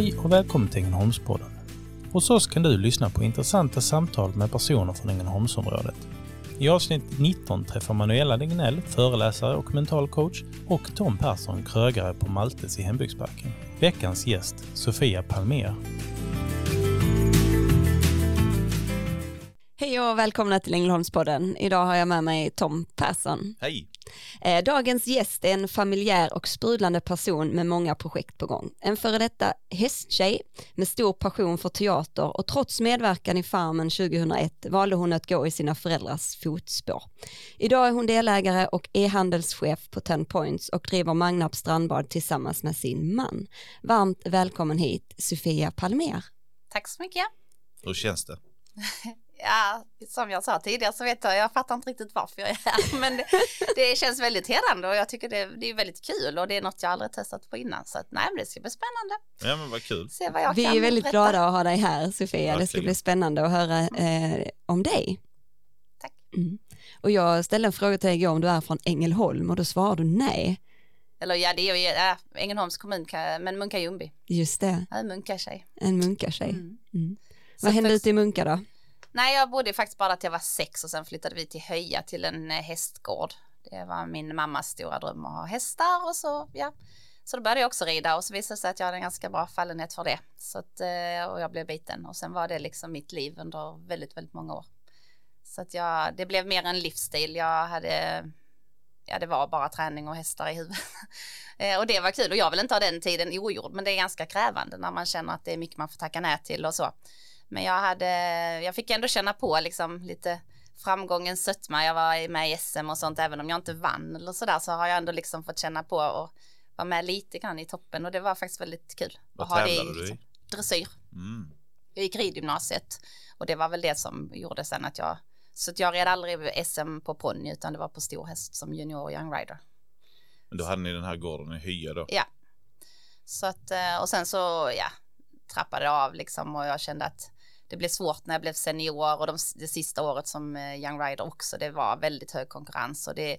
Hej och välkommen till Ängelholmspodden. Hos oss kan du lyssna på intressanta samtal med personer från Ängelholmsområdet. I avsnitt 19 träffar Manuela Lignell, föreläsare och mental coach, och Tom Persson, krögare på Maltes i Hembygdsparken. Veckans gäst, Sofia Palmer. Hej och välkomna till Ängelholmspodden. Idag har jag med mig Tom Persson. Hej! Eh, Dagens gäst är en familjär och sprudlande person med många projekt på gång. En före detta hästtjej med stor passion för teater och trots medverkan i Farmen 2001 valde hon att gå i sina föräldrars fotspår. Idag är hon delägare och e-handelschef på Ten Points och driver Magnarps strandbad tillsammans med sin man. Varmt välkommen hit Sofia Palmer. Tack så mycket. Hur känns det? Ja, som jag sa tidigare så vet jag, jag fattar inte riktigt varför jag är här, men det, det känns väldigt hedrande och jag tycker det, det, är väldigt kul och det är något jag aldrig testat på innan så att nej, men det ska bli spännande. Ja, men vad kul. Se vad jag Vi kan är väldigt berätta. glada att ha dig här Sofia, det ska bli spännande att höra eh, om dig. Tack. Mm. Och jag ställde en fråga till dig igår om du är från Ängelholm och då svarade du nej. Eller ja, det är ju ja, Ängelholms kommun, men Munka Ljungby. Just det, Jag är Munka-tjej. en munkartjej. Mm. Mm. Vad hände för- ute i Munka då? Nej, jag bodde faktiskt bara att jag var sex och sen flyttade vi till Höja till en eh, hästgård. Det var min mammas stora dröm att ha hästar och så, ja. Så då började jag också rida och så visade det sig att jag hade en ganska bra fallenhet för det. Så att, eh, och jag blev biten och sen var det liksom mitt liv under väldigt, väldigt många år. Så att jag, det blev mer en livsstil. Jag hade, ja det var bara träning och hästar i huvudet. Eh, och det var kul och jag vill inte ha den tiden ogjord men det är ganska krävande när man känner att det är mycket man får tacka nej till och så. Men jag hade, jag fick ändå känna på liksom lite framgångens sötma. Jag var med i SM och sånt, även om jag inte vann eller sådär så har jag ändå liksom fått känna på och vara med lite grann i toppen och det var faktiskt väldigt kul. Vad tävlade du i? Dressyr. Mm. Jag gick ridgymnasiet och det var väl det som gjorde sen att jag, så att jag red aldrig SM på ponny utan det var på stor häst som junior och young rider. Men då hade ni den här gården i Hya då? Ja. Så att, eh, och sen så, ja, trappade det av liksom och jag kände att det blev svårt när jag blev senior och de, det sista året som eh, young rider också. Det var väldigt hög konkurrens och det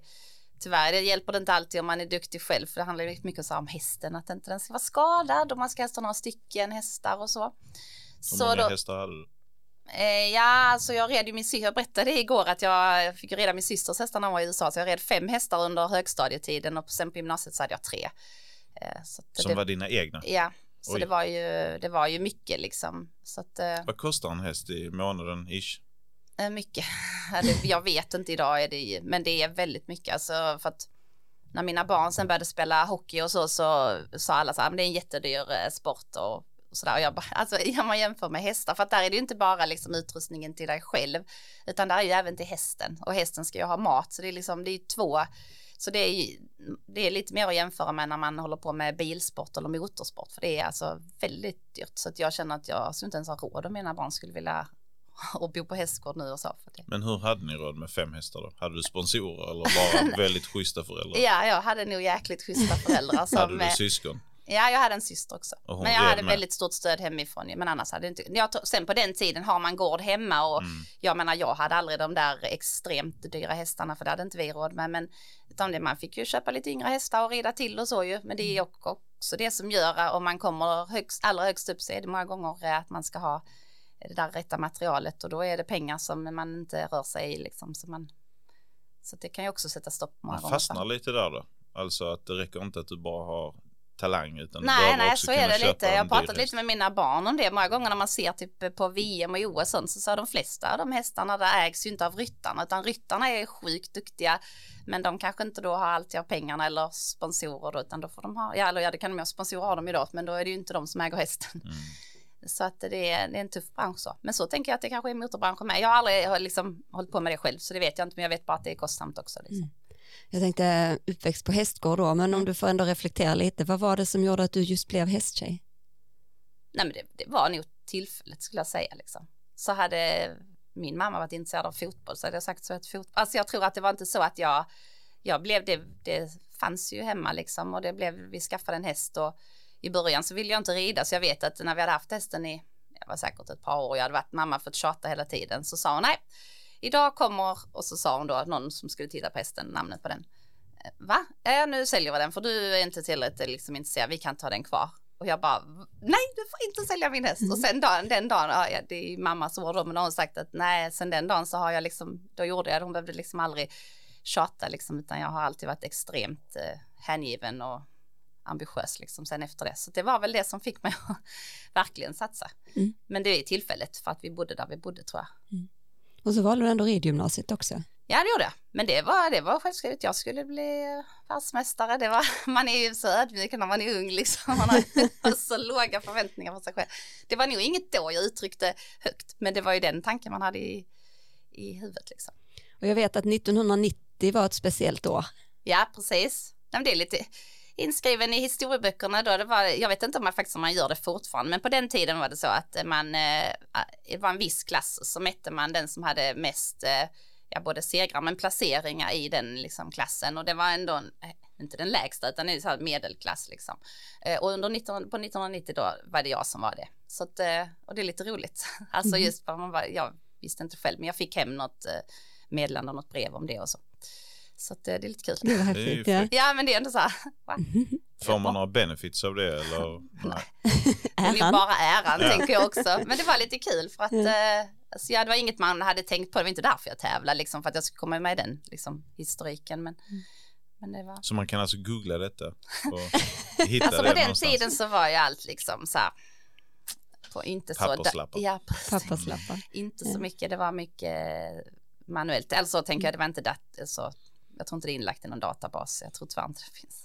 tyvärr, det hjälper det inte alltid om man är duktig själv för det handlar ju mycket så om hästen, att inte den ska vara skadad och man ska ha några stycken hästar och så. Hur många då, hästar hade du? Eh, ja, alltså jag red ju min syster, jag berättade igår att jag fick reda min systers hästar när hon var i USA, så jag red fem hästar under högstadietiden och sen på gymnasiet så hade jag tre. Eh, så Som det, var dina egna? Ja, så Oj. det var, ju, det var ju mycket liksom. Så att, eh, Vad kostar en häst i månaden ish? eh, mycket. Det- jag vet inte idag, är det, men det är väldigt mycket. Alltså, för att när mina barn sen började spela hockey och så, så sa alla så här, men det är en jättedyr eh, sport och, och sådär. Och jag bara, alltså om man jämför med hästar, för att där är det ju inte bara liksom utrustningen till dig själv, utan där är ju även till hästen. Och hästen ska ju ha mat, så det är liksom, det är två, så det är, ju- det är lite mer att jämföra med när man håller på med bilsport eller motorsport, för det är alltså väldigt dyrt. Så att jag känner att jag skulle inte ens ha råd om mina barn skulle vilja och bo på hästgård nu och så. För det. Men hur hade ni råd med fem hästar då? Hade du sponsorer eller bara väldigt schyssta föräldrar? Ja, jag hade nog jäkligt schyssta föräldrar. Som, hade du eh, syskon? Ja, jag hade en syster också. Men jag hade med? väldigt stort stöd hemifrån. Men annars hade inte. Jag, sen på den tiden har man gård hemma och Mm. jag menar, jag hade aldrig de där extremt dyra hästarna för det hade inte vi råd med. Men utan det, man fick ju köpa lite yngre hästar och rida till och så ju. Men det är ju också det som gör att om man kommer högst, allra högst upp så är det många gånger att man ska ha det där rätta materialet och då är det pengar som man inte rör sig i liksom. Så, man, så det kan ju också sätta stopp många Man gånger. fastnar lite där då? Alltså att det räcker inte att du bara har talang utan Nej, nej, också så är det lite. Jag har pratat lite med mina barn om det. Många gånger när man ser typ på VM och OS sånt så sa de flesta av de hästarna där ägs ju inte av ryttarna utan ryttarna är sjukt duktiga men de kanske inte då har alltid av pengarna eller sponsorer då, utan då får de ha, ja eller ja det kan de ju ha sponsorer av dem idag men då är det ju inte de som äger hästen. Mm. Så att det är, det är en tuff bransch så. Men så tänker jag att det kanske är motorbranschen med. Jag har aldrig har liksom hållit på med det själv så det vet jag inte men jag vet bara att det är kostsamt också. Liksom. Mm. Jag tänkte uppväxt på hästgård då, men om du får ändå reflektera lite, vad var det som gjorde att du just blev hästtjej? Nej men det, det var nog tillfället skulle jag säga liksom. Så hade min mamma varit intresserad av fotboll så hade jag sagt så att fotboll, alltså jag tror att det var inte så att jag, jag blev det, det fanns ju hemma liksom och det blev, vi skaffade en häst och i början så ville jag inte rida så jag vet att när vi hade haft hästen i, jag var säkert ett par år, jag hade varit mamma för att tjata hela tiden så sa hon nej, idag kommer, och så sa hon då att någon som skulle titta på hästen, namnet på den, "Eh, va? Ja, nu säljer vi den för du är inte tillräckligt liksom intresserad, vi kan ta den kvar. Och jag bara, nej du får inte sälja min häst. Och sen dagen, den dagen, ja, det är mammas ord då, men då har hon sagt att nej, sen den dagen så har jag liksom, då gjorde jag det, hon behövde liksom aldrig tjata liksom, utan jag har alltid varit extremt eh, hängiven och ambitiös liksom sen efter det. Så det var väl det som fick mig att verkligen satsa. Mm. Men det är tillfället för att vi bodde där vi bodde tror jag. Och så valde du ändå ridgymnasiet också. Ja det gjorde jag, men det var, det var självskrivet. Jag skulle bli världsmästare. Det var, man är ju så ödmjuk när man är ung liksom. Man har så låga förväntningar på sig själv. Det var nog inget då jag uttryckte högt, men det var ju den tanken man hade i, i huvudet liksom. Och jag vet att 1990 var ett speciellt år. Ja, precis. Det är lite inskriven i historieböckerna då. Det var, jag vet inte om man faktiskt om man gör det fortfarande, men på den tiden var det så att man, eh, det var en viss klass så mätte man den som hade mest, eh, ja både segrar men placeringar i den liksom klassen och det var ändå en, eh, inte den lägsta utan är så här medelklass liksom. Eh, och under 19, på 1990 då var det jag som var det. Så att, eh, och det är lite roligt. Alltså Mhm. just för man var, jag visste inte själv men jag fick hem något eh, meddelande och något brev om det och så. Så att, eh, det är lite kul. Det Det är häftigt. Ja. Ja men det är ändå så här, va? Får man några benefits av det eller? Nej. Det är bara äran Ja. tänker jag också. Men det var lite kul för att eh, alltså, ja, det var inget man hade tänkt på. Det var inte därför jag tävlade liksom för att jag skulle komma med i den liksom, historiken. Men, men det var. Så man kan alltså googla detta och hitta Alltså det på den någonstans. tiden så var ju allt liksom så här. På inte så. Papperslappar. Ja, precis. Papperslappar. Inte Ja. så mycket. Det var mycket manuellt. Eller så tänker jag, det var inte dat så. Jag tror inte det är inlagt i någon databas. Jag tror tyvärr inte det finns.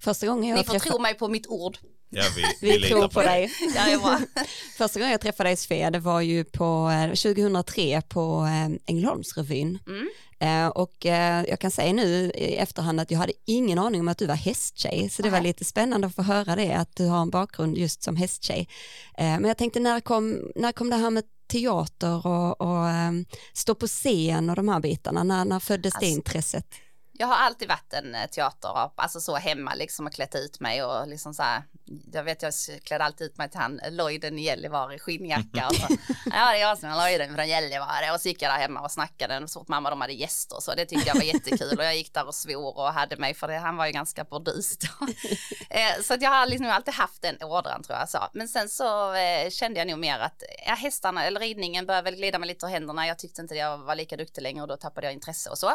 Första gången Ni jag får träffade... tro mig på mitt ord. Ja, vi, vi, Vi litar tror på det. dig. Ja. Första gången jag träffade dig Sofia, det var ju på eh, 2003 på eh, Ängelholmsrevyn. Mm. Eh, och eh, jag kan säga nu i efterhand att jag hade ingen aning om att du var hästtjej, så det var lite spännande att få höra det, att du har en bakgrund just som hästtjej. Eh, men jag tänkte, när kom, när kom det här med teater och, och eh, stå på scen och de här bitarna, när, när föddes det Alltså- intresset? Jag har alltid varit en eh, teaterap, alltså så hemma liksom och klätt ut mig och liksom så här. Jag vet jag klädde alltid ut mig till han Lloyden i Gällivare i skinnjacka och så. Ja det är jag som är Lloyden från Gällivare och så gick jag där hemma och snackade så fort mamma de hade gäster och så. Det tyckte jag var jättekul och jag gick där och svor och hade mig för det. Han var ju ganska burdus då. Eh, Så att jag har liksom alltid haft den ådran tror jag. Så. Men sen så eh, kände jag nog mer att ja, hästarna eller ridningen började väl glida mig lite ur händerna. Jag tyckte inte jag var lika duktig längre och då tappade jag intresse och så.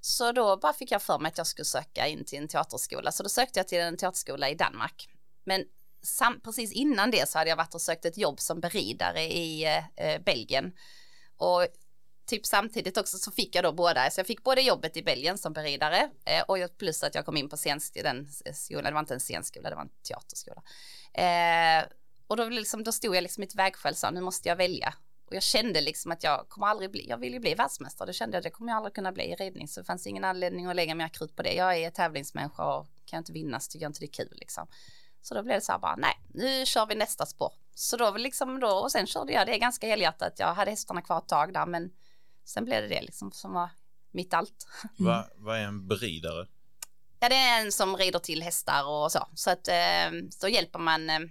Så då bara fick jag för mig att jag skulle söka in till en teaterskola. Så då sökte jag till en teaterskola i Danmark. Men sam- precis innan det så hade jag varit och sökt ett jobb som beridare i eh, Belgien. Och typ samtidigt också så fick jag då båda, så jag fick både jobbet i Belgien som beridare eh, och plus att jag kom in på scenskolan. den skolan, det var inte en scenskola, det var en teaterskola. Eh, och då, liksom, då stod jag liksom i ett vägskäl, så nu måste jag välja. Och jag kände liksom att jag kommer aldrig bli, jag vill ju bli världsmästare, det kände jag, det kommer jag aldrig kunna bli i ridning, så det fanns ingen anledning att lägga mer krut på det. Jag är tävlingsmänniska och kan jag inte vinna så tycker jag inte det är kul liksom. Så då blev det så här bara, nej, nu kör vi nästa spår. Så då liksom då, och sen körde jag det ganska helhjärtat. Jag hade hästarna kvar ett tag där, men sen blev det det liksom som var mitt allt. Va, vad är en beridare? Ja, det är en som rider till hästar och så. Så att eh, då hjälper man.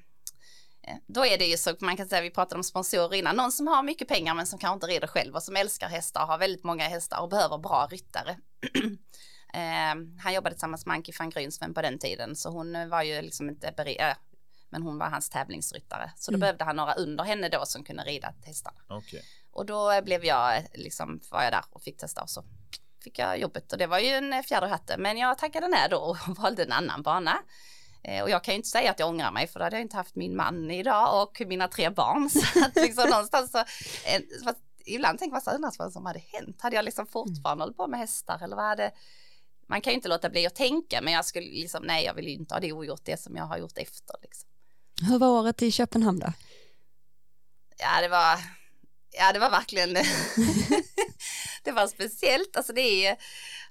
Eh, då är det ju så, man kan säga, vi pratade om sponsorer innan, någon som har mycket pengar men som kanske inte rider själv och som älskar hästar, har väldigt många hästar och behöver bra ryttare. eh, han jobbade tillsammans med Anki van Grynsven på den tiden, så hon var ju liksom inte beridare, men hon var hans tävlingsryttare. Så då Mm. behövde han några under henne då som kunde rida hästarna. Okej. Och då blev jag liksom, var jag där och fick testa och så fick jag jobbet och det var ju en fjäder i hatten. Men jag tackade nej då och valde en annan bana. Eh, och jag kan ju inte säga att jag ångrar mig för då hade jag inte haft min man idag och mina tre barn. Så att liksom någonstans så, eh, ibland tänker man så undrar vad som hade hänt. Hade jag liksom fortfarande hållit på med hästar eller vad hade man kan ju inte låta bli att tänka men jag skulle liksom nej jag vill ju inte ha det ogjort det som jag har gjort efter liksom. Hur var året i Köpenhamn då? Ja, det var, ja, det var verkligen, det var speciellt. Alltså det är,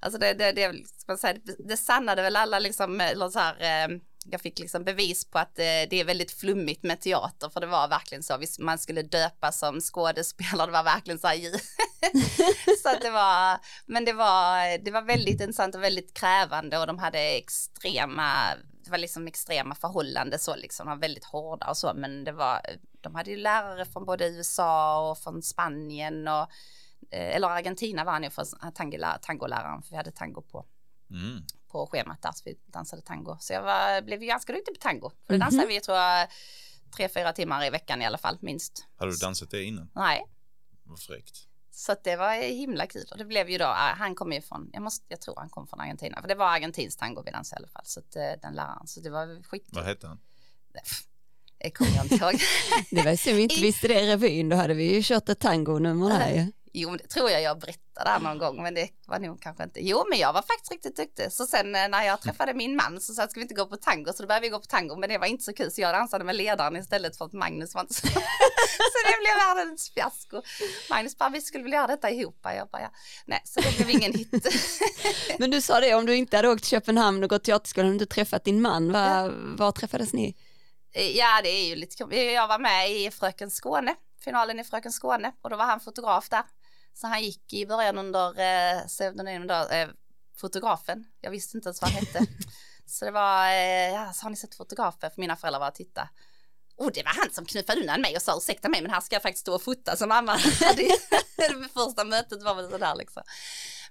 alltså det, det, det, ska man säga, det, det sannade väl alla liksom, eller så här, eh, jag fick liksom bevis på att eh, det är väldigt flummigt med teater, för det var verkligen så, man skulle döpa som skådespelare, det var verkligen så här, så att det var, men det var, det var väldigt intressant och väldigt krävande och de hade extrema, det var liksom extrema förhållanden så liksom, de var väldigt hårda och så, men det var, de hade ju lärare från både USA och från Spanien och, eh, eller Argentina var han ju för tangoläraren, för vi hade tango på, Mm på schemat där så vi dansade tango. Så jag var, blev ganska duktig på tango. För det Mhm. dansade vi tror jag tre, fyra timmar i veckan i alla fall minst. Hade du dansat det innan? Nej, Vad fräckt. så det var himla kul och det blev ju då, ah, han kom ju från, jag, måste, jag tror han kom från Argentina, för det var argentinsk tango vi dansade i alla fall, så att eh, den läraren, så det var skitkul. Vad hette han? Det kommer jag inte ihåg. Det var ju synd vi inte visste det i revyn, då hade vi ju kört ett tangonummer där ju. Jo, men det tror jag jag berättade där någon gång, men det var nog kanske inte. Jo, men jag var faktiskt riktigt duktig. Så sen eh, när jag träffade min man så sa jag, ska vi inte gå på tango? Så då började vi gå på tango, men det var inte så kul, så jag dansade med ledaren istället för att Magnus var inte så. så det blev världens fiasko. Magnus bara, vi skulle vilja göra detta ihop. Jag bara, ja. Nej, så det blev ingen hit. Men du sa det, om du inte hade åkt till Köpenhamn och gått teaterskolan, om du träffat din man, var, var träffades ni? Ja, det är ju lite. Jag var med i Fröken Skåne, finalen i Fröken Skåne och då var han fotograf där. Så han gick i början under eh, pseudonym då, eh, fotografen. Jag visste inte ens vad han hette. så det var, eh, ja, så har ni sett fotografen? För mina föräldrar var och tittade. Och det var han som knuffade undan mig och sa ursäkta mig men här ska jag faktiskt stå och fota som mamma det första mötet var väl sådär liksom.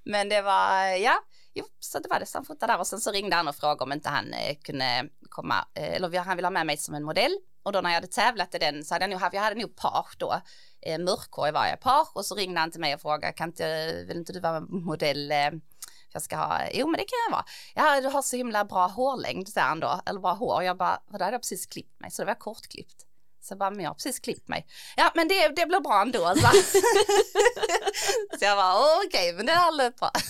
Men det var, ja, jo, så det var det. Så han fotade där och sen så ringde han och frågade om inte han eh, kunde komma, eh, eller han ville ha med mig som en modell. Och då när jag hade tävlat i den så hade jag nog haft, jag hade nog page då, eh, mörkhår i varje page. Och så ringde han till mig och frågade, kan inte, vill inte du vara modell? Eh, jag ska ha, jo men det kan jag vara. Ja du har så himla bra hårlängd, säger han då, eller bra hår. Jag bara, vad hade jag precis klippt mig, så det var kortklippt. Så jag bara, men jag har precis klippt mig. Ja men det, det blir bra ändå. Så, så jag bara, okej men det har löpt bra.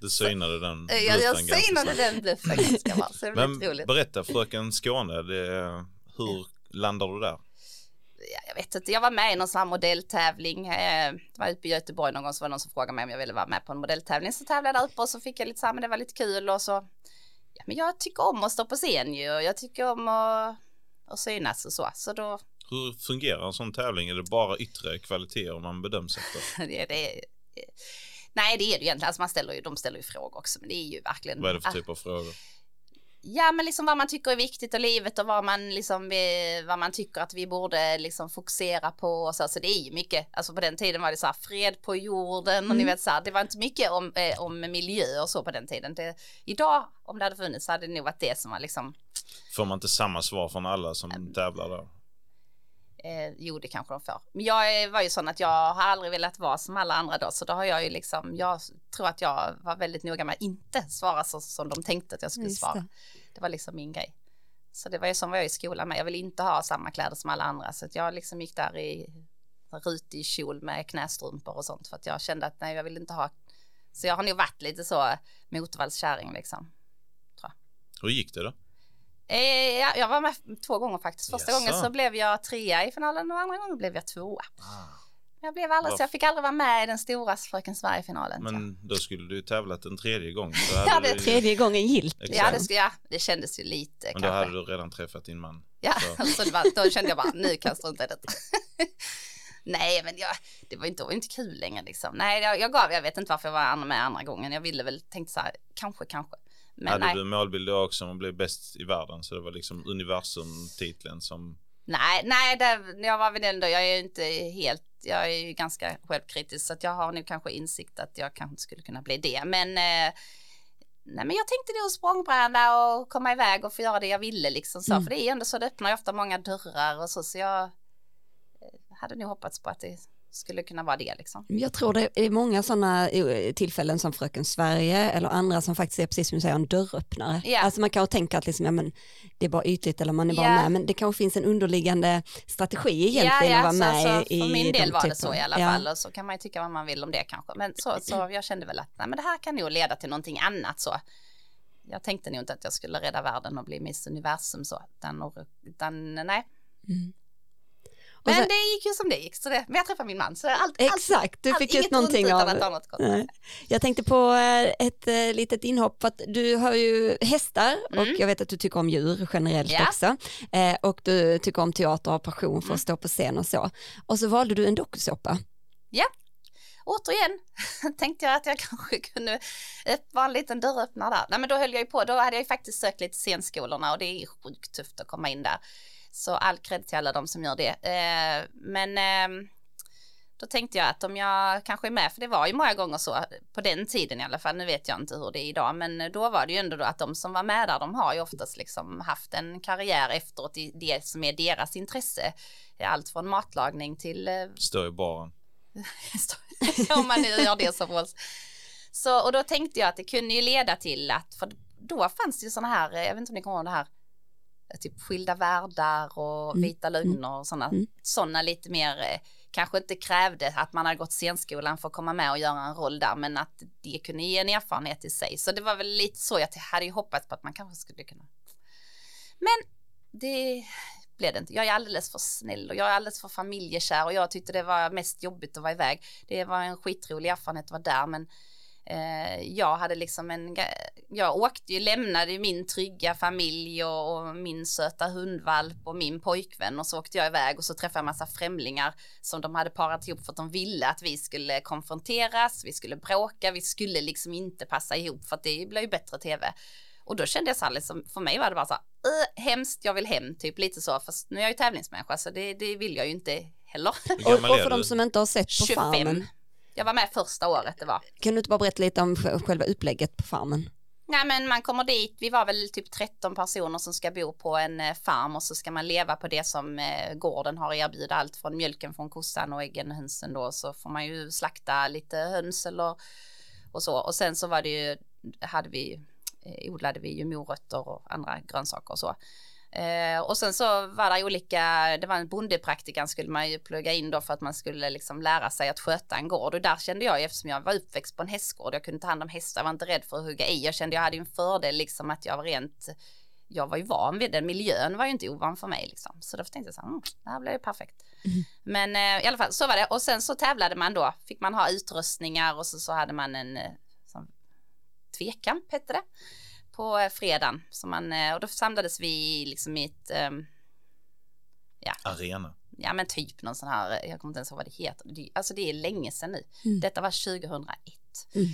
Du synade den Jag, jag bluffen ganska synade den bluffen ganska bra, så det Men roligt. berätta Fröken Skåne, det, hur landar du där? ja, jag vet inte, jag var med i någon sån här modelltävling. Eh, det var ute i Göteborg någon gång så var det någon som frågade mig om jag ville vara med på en modelltävling. Så tävlade jag där uppe och så fick jag lite så här, men det var lite kul och så. Ja, men jag tycker om att stå på scen ju och jag tycker om att, att synas och så. Så då, Hur fungerar en sån tävling? Är det bara yttre kvaliteter man bedöms efter? det, det, nej det är det egentligen, alltså man ställer ju, de ställer ju frågor också, men det är ju verkligen. Vad är det för typ av frågor? Ja, men liksom vad man tycker är viktigt i livet och vad man liksom vad man tycker att vi borde liksom fokusera på och så. Så det är ju mycket, alltså på den tiden var det så här fred på jorden och ni vet så här, det var inte mycket om, eh, om miljö och så på den tiden. Det, idag, om det hade funnits, så hade det nog varit det som var liksom, Får man inte samma svar från alla som Mm. tävlar där? Eh, jo det kanske de får. Men jag var ju sån att jag har aldrig velat vara som alla andra då, så då har jag ju liksom, jag tror att jag var väldigt noga med att inte svara så som de tänkte att jag skulle Just svara. det. Det var liksom min grej. Så det var ju som var jag i skolan med. Jag vill inte ha samma kläder som alla andra. Så att jag liksom gick där i rutig kjol med knästrumpor och sånt. För att jag kände att nej, jag vill inte ha. Så jag har nog varit lite så motorvallskärring liksom. Hur gick det då? Eh, ja, jag var med två gånger faktiskt. Första Jaså? gången så blev jag trea i finalen och andra gången blev jag tvåa. Ah. Jag blev aldrig, så jag fick aldrig vara med i den stora Fröken Sverige-finalen. Men då skulle du tävlat en tredje gång. Ja, det du, Tredje gången gilt. Ja, det, skulle, ja, det kändes ju lite Men då kanske. hade du redan träffat din man. Ja, Så. så det var, då kände jag bara, nu kan jag strunta i detta. Nej, men jag, det var inte, det var inte kul längre liksom. Nej, jag, jag gav, jag vet inte varför jag var med andra gången. Jag ville väl, tänkte så här, kanske, kanske. Men hade nej, du målbild då också om att bli bäst i världen? Så det var liksom universum-titeln som... nej, nej, det, jag var väl ändå, jag är ju inte helt, jag är ju ganska självkritisk så att jag har nu kanske insikt att jag kanske inte skulle kunna bli det. Men eh, Nej men jag tänkte då språngbräda och komma iväg och få göra det jag ville liksom så. Mm. För det är ändå så det öppnar ju ofta många dörrar och så. Så jag eh, hade nog hoppats på att det skulle kunna vara det liksom. Jag tror det är många sådana tillfällen som Fröken Sverige eller andra som faktiskt är precis som du säger en dörröppnare. Ja. Alltså man kan tänka att liksom, ja, men det är bara ytligt eller man är bara Ja. med men det kanske finns en underliggande strategi egentligen att vara så, med så, i För min de del var det typerna. så i alla fall och så kan man ju tycka vad man vill om det kanske. Men så, så jag kände väl att nej, men det här kan nog leda till någonting annat så. Jag tänkte nog inte att jag skulle rädda världen och bli Miss Universum så. Utan, utan nej. Mm. Och Men sen- det gick ju som det gick. Så det, men jag träffade min man. Så allt, allt, Exakt, du allt, fick inget ut någonting ont av... Nej. Jag tänkte på eh, ett eh, litet inhopp, för att du har ju hästar och Mm. jag vet att du tycker om djur generellt Ja. också. Eh, Och du tycker om teater och har passion för Mm. att stå på scen och så. Och så valde du en dokusåpa. återigen tänkte jag att jag kanske kunde vara en liten dörröppnare där. Nej men då höll jag ju på, då hade jag ju faktiskt sökt lite scenskolorna och det är sjukt tufft att komma in där. Så all cred till alla de som gör det. Eh, men eh, då tänkte jag att om jag kanske är med, för det var ju många gånger så på den tiden i alla fall, nu vet jag inte hur det är idag, men då var det ju ändå då att de som var med där, de har ju oftast liksom haft en karriär efteråt i det som är deras intresse. Allt från matlagning till... eh, Står i baren. om man nu gör det som oss. Så, och då tänkte jag att det kunde ju leda till att, för då fanns det ju sådana här, jag vet inte om ni kommer ihåg det här, typ skilda världar och Mm. vita lögner och sådana, Mm. sådana lite mer, eh, kanske inte krävde att man hade gått scenskolan för att komma med och göra en roll där, men att det kunde ge en erfarenhet i sig. Så det var väl lite så jag hade ju hoppats på att man kanske skulle kunna. Men det blev det inte. Jag är alldeles för snäll och jag är alldeles för familjekär och jag tyckte det var mest jobbigt att vara iväg. Det var en skitrolig erfarenhet att vara där, men jag hade liksom en, jag åkte ju, lämnade min trygga familj och, och min söta hundvalp och min pojkvän och så åkte jag iväg och så träffade jag en massa främlingar som de hade parat ihop för att de ville att vi skulle konfronteras, vi skulle bråka, vi skulle liksom inte passa ihop för att det blev ju bättre tv. Och då kände jag så här, liksom, för mig var det bara så här, "Äh, hemskt, jag vill hem, typ lite så, fast nu är jag ju tävlingsmänniska så det, det vill jag ju inte heller. Och, och för de som inte har sett på 25. farmen, Jag var med första året det var. kan du inte bara berätta lite om sj- själva upplägget på farmen? Nej men man kommer dit, vi var väl typ 13 personer som ska bo på en eh, farm och så ska man leva på det som eh, gården har att erbjuda, allt från mjölken från kossan och äggen och hönsen då, så får man ju slakta lite höns eller och så. Och sen så var det ju, hade vi, eh, odlade vi ju morötter och andra grönsaker och så. Eh, och sen så var det olika, det var en bondepraktikan skulle man ju plugga in då för att man skulle liksom lära sig att sköta en gård. Och där kände jag eftersom jag var uppväxt på en hästgård, jag kunde ta hand om hästar, jag var inte rädd för att hugga i, jag kände jag hade en fördel liksom att jag var rent, jag var ju van vid den, miljön var ju inte ovan för mig liksom, så då tänkte jag så här, mm, det här blev ju perfekt. Men eh, i alla fall så var det. Och sen så tävlade man då, fick man ha utrustningar och så, så hade man en eh, tvekamp hette det på eh, fredagen. Så man, eh, och då samlades vi liksom i ett, ehm, Arena. ja men typ någon sån här, jag kommer inte ens ihåg vad det heter. Det, alltså det är länge sedan nu. Mm. Detta var 2001. Mm.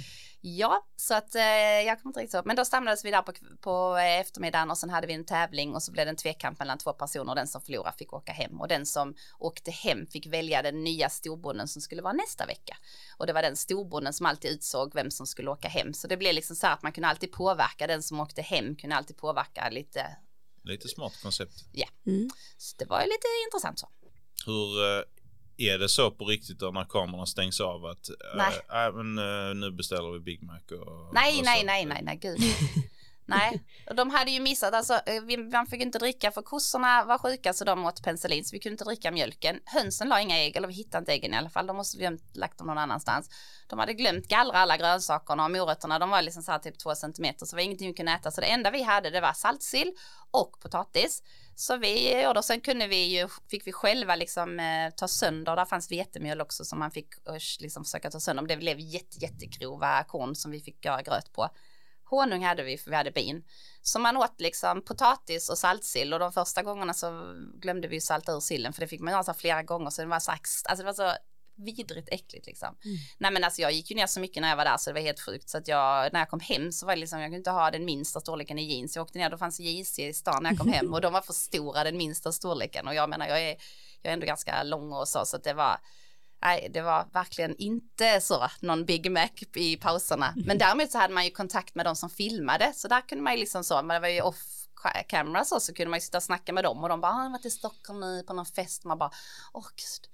Ja, så att eh, jag kommer inte riktigt ihåg. Men då samlades vi där på, på eh, eftermiddagen och sen hade vi en tävling och så blev det en tvekamp mellan två personer och den som förlorade fick åka hem och den som åkte hem fick välja den nya storbonden som skulle vara nästa vecka. Och det var den storbonden som alltid utsåg vem som skulle åka hem. Så det blev liksom så här att man kunde alltid påverka den som åkte hem kunde alltid påverka lite. Lite smart koncept. Mm. Så det var ju lite intressant så. Hur eh, är det så på riktigt då när kamerorna stängs av att Nej. nej, men, eh, nu beställer vi Big Mac och Nej, och nej, nej, nej, nej, gud. nej, och de hade ju missat, alltså eh, vi, man fick inte dricka för kossorna var sjuka så de åt penicillin så vi kunde inte dricka mjölken. Hönsen la inga ägg, eller vi hittade inte äggen i alla fall, de måste vi ha lagt dem någon annanstans. De hade glömt gallra alla grönsakerna och morötterna, de var liksom så här typ två centimeter så det var ingenting vi kunde äta. Så det enda vi hade det var saltsill och potatis. Så vi gjorde, och sen kunde vi ju, fick vi själva liksom eh, ta sönder, där fanns vetemjöl också som man fick eh, liksom försöka ta sönder, men det blev jätte, jättegrova korn som vi fick göra gröt på. Honung hade vi för vi hade bin. Så man åt liksom potatis och saltsill och de första gångerna så glömde vi salta ur sillen för det fick man göra så flera gånger så det var så, alltså det var så vidrigt äckligt liksom. Mm. Nej men alltså jag gick ju ner så mycket när jag var där så det var helt sjukt så att jag, när jag kom hem så var det liksom, jag kunde inte ha den minsta storleken i jeans. Jag åkte ner, då fanns JC i stan när jag kom hem och de var för stora den minsta storleken och jag menar jag är, jag är ändå ganska lång och så så att det var Nej, det var verkligen inte så någon Big Mac i pauserna. Men däremot så hade man ju kontakt med de som filmade, så där kunde man ju liksom så, men det var ju off camera så, så kunde man ju sitta och snacka med dem och de bara, ah, jag har varit i Stockholm nu på någon fest, man bara, åh gud.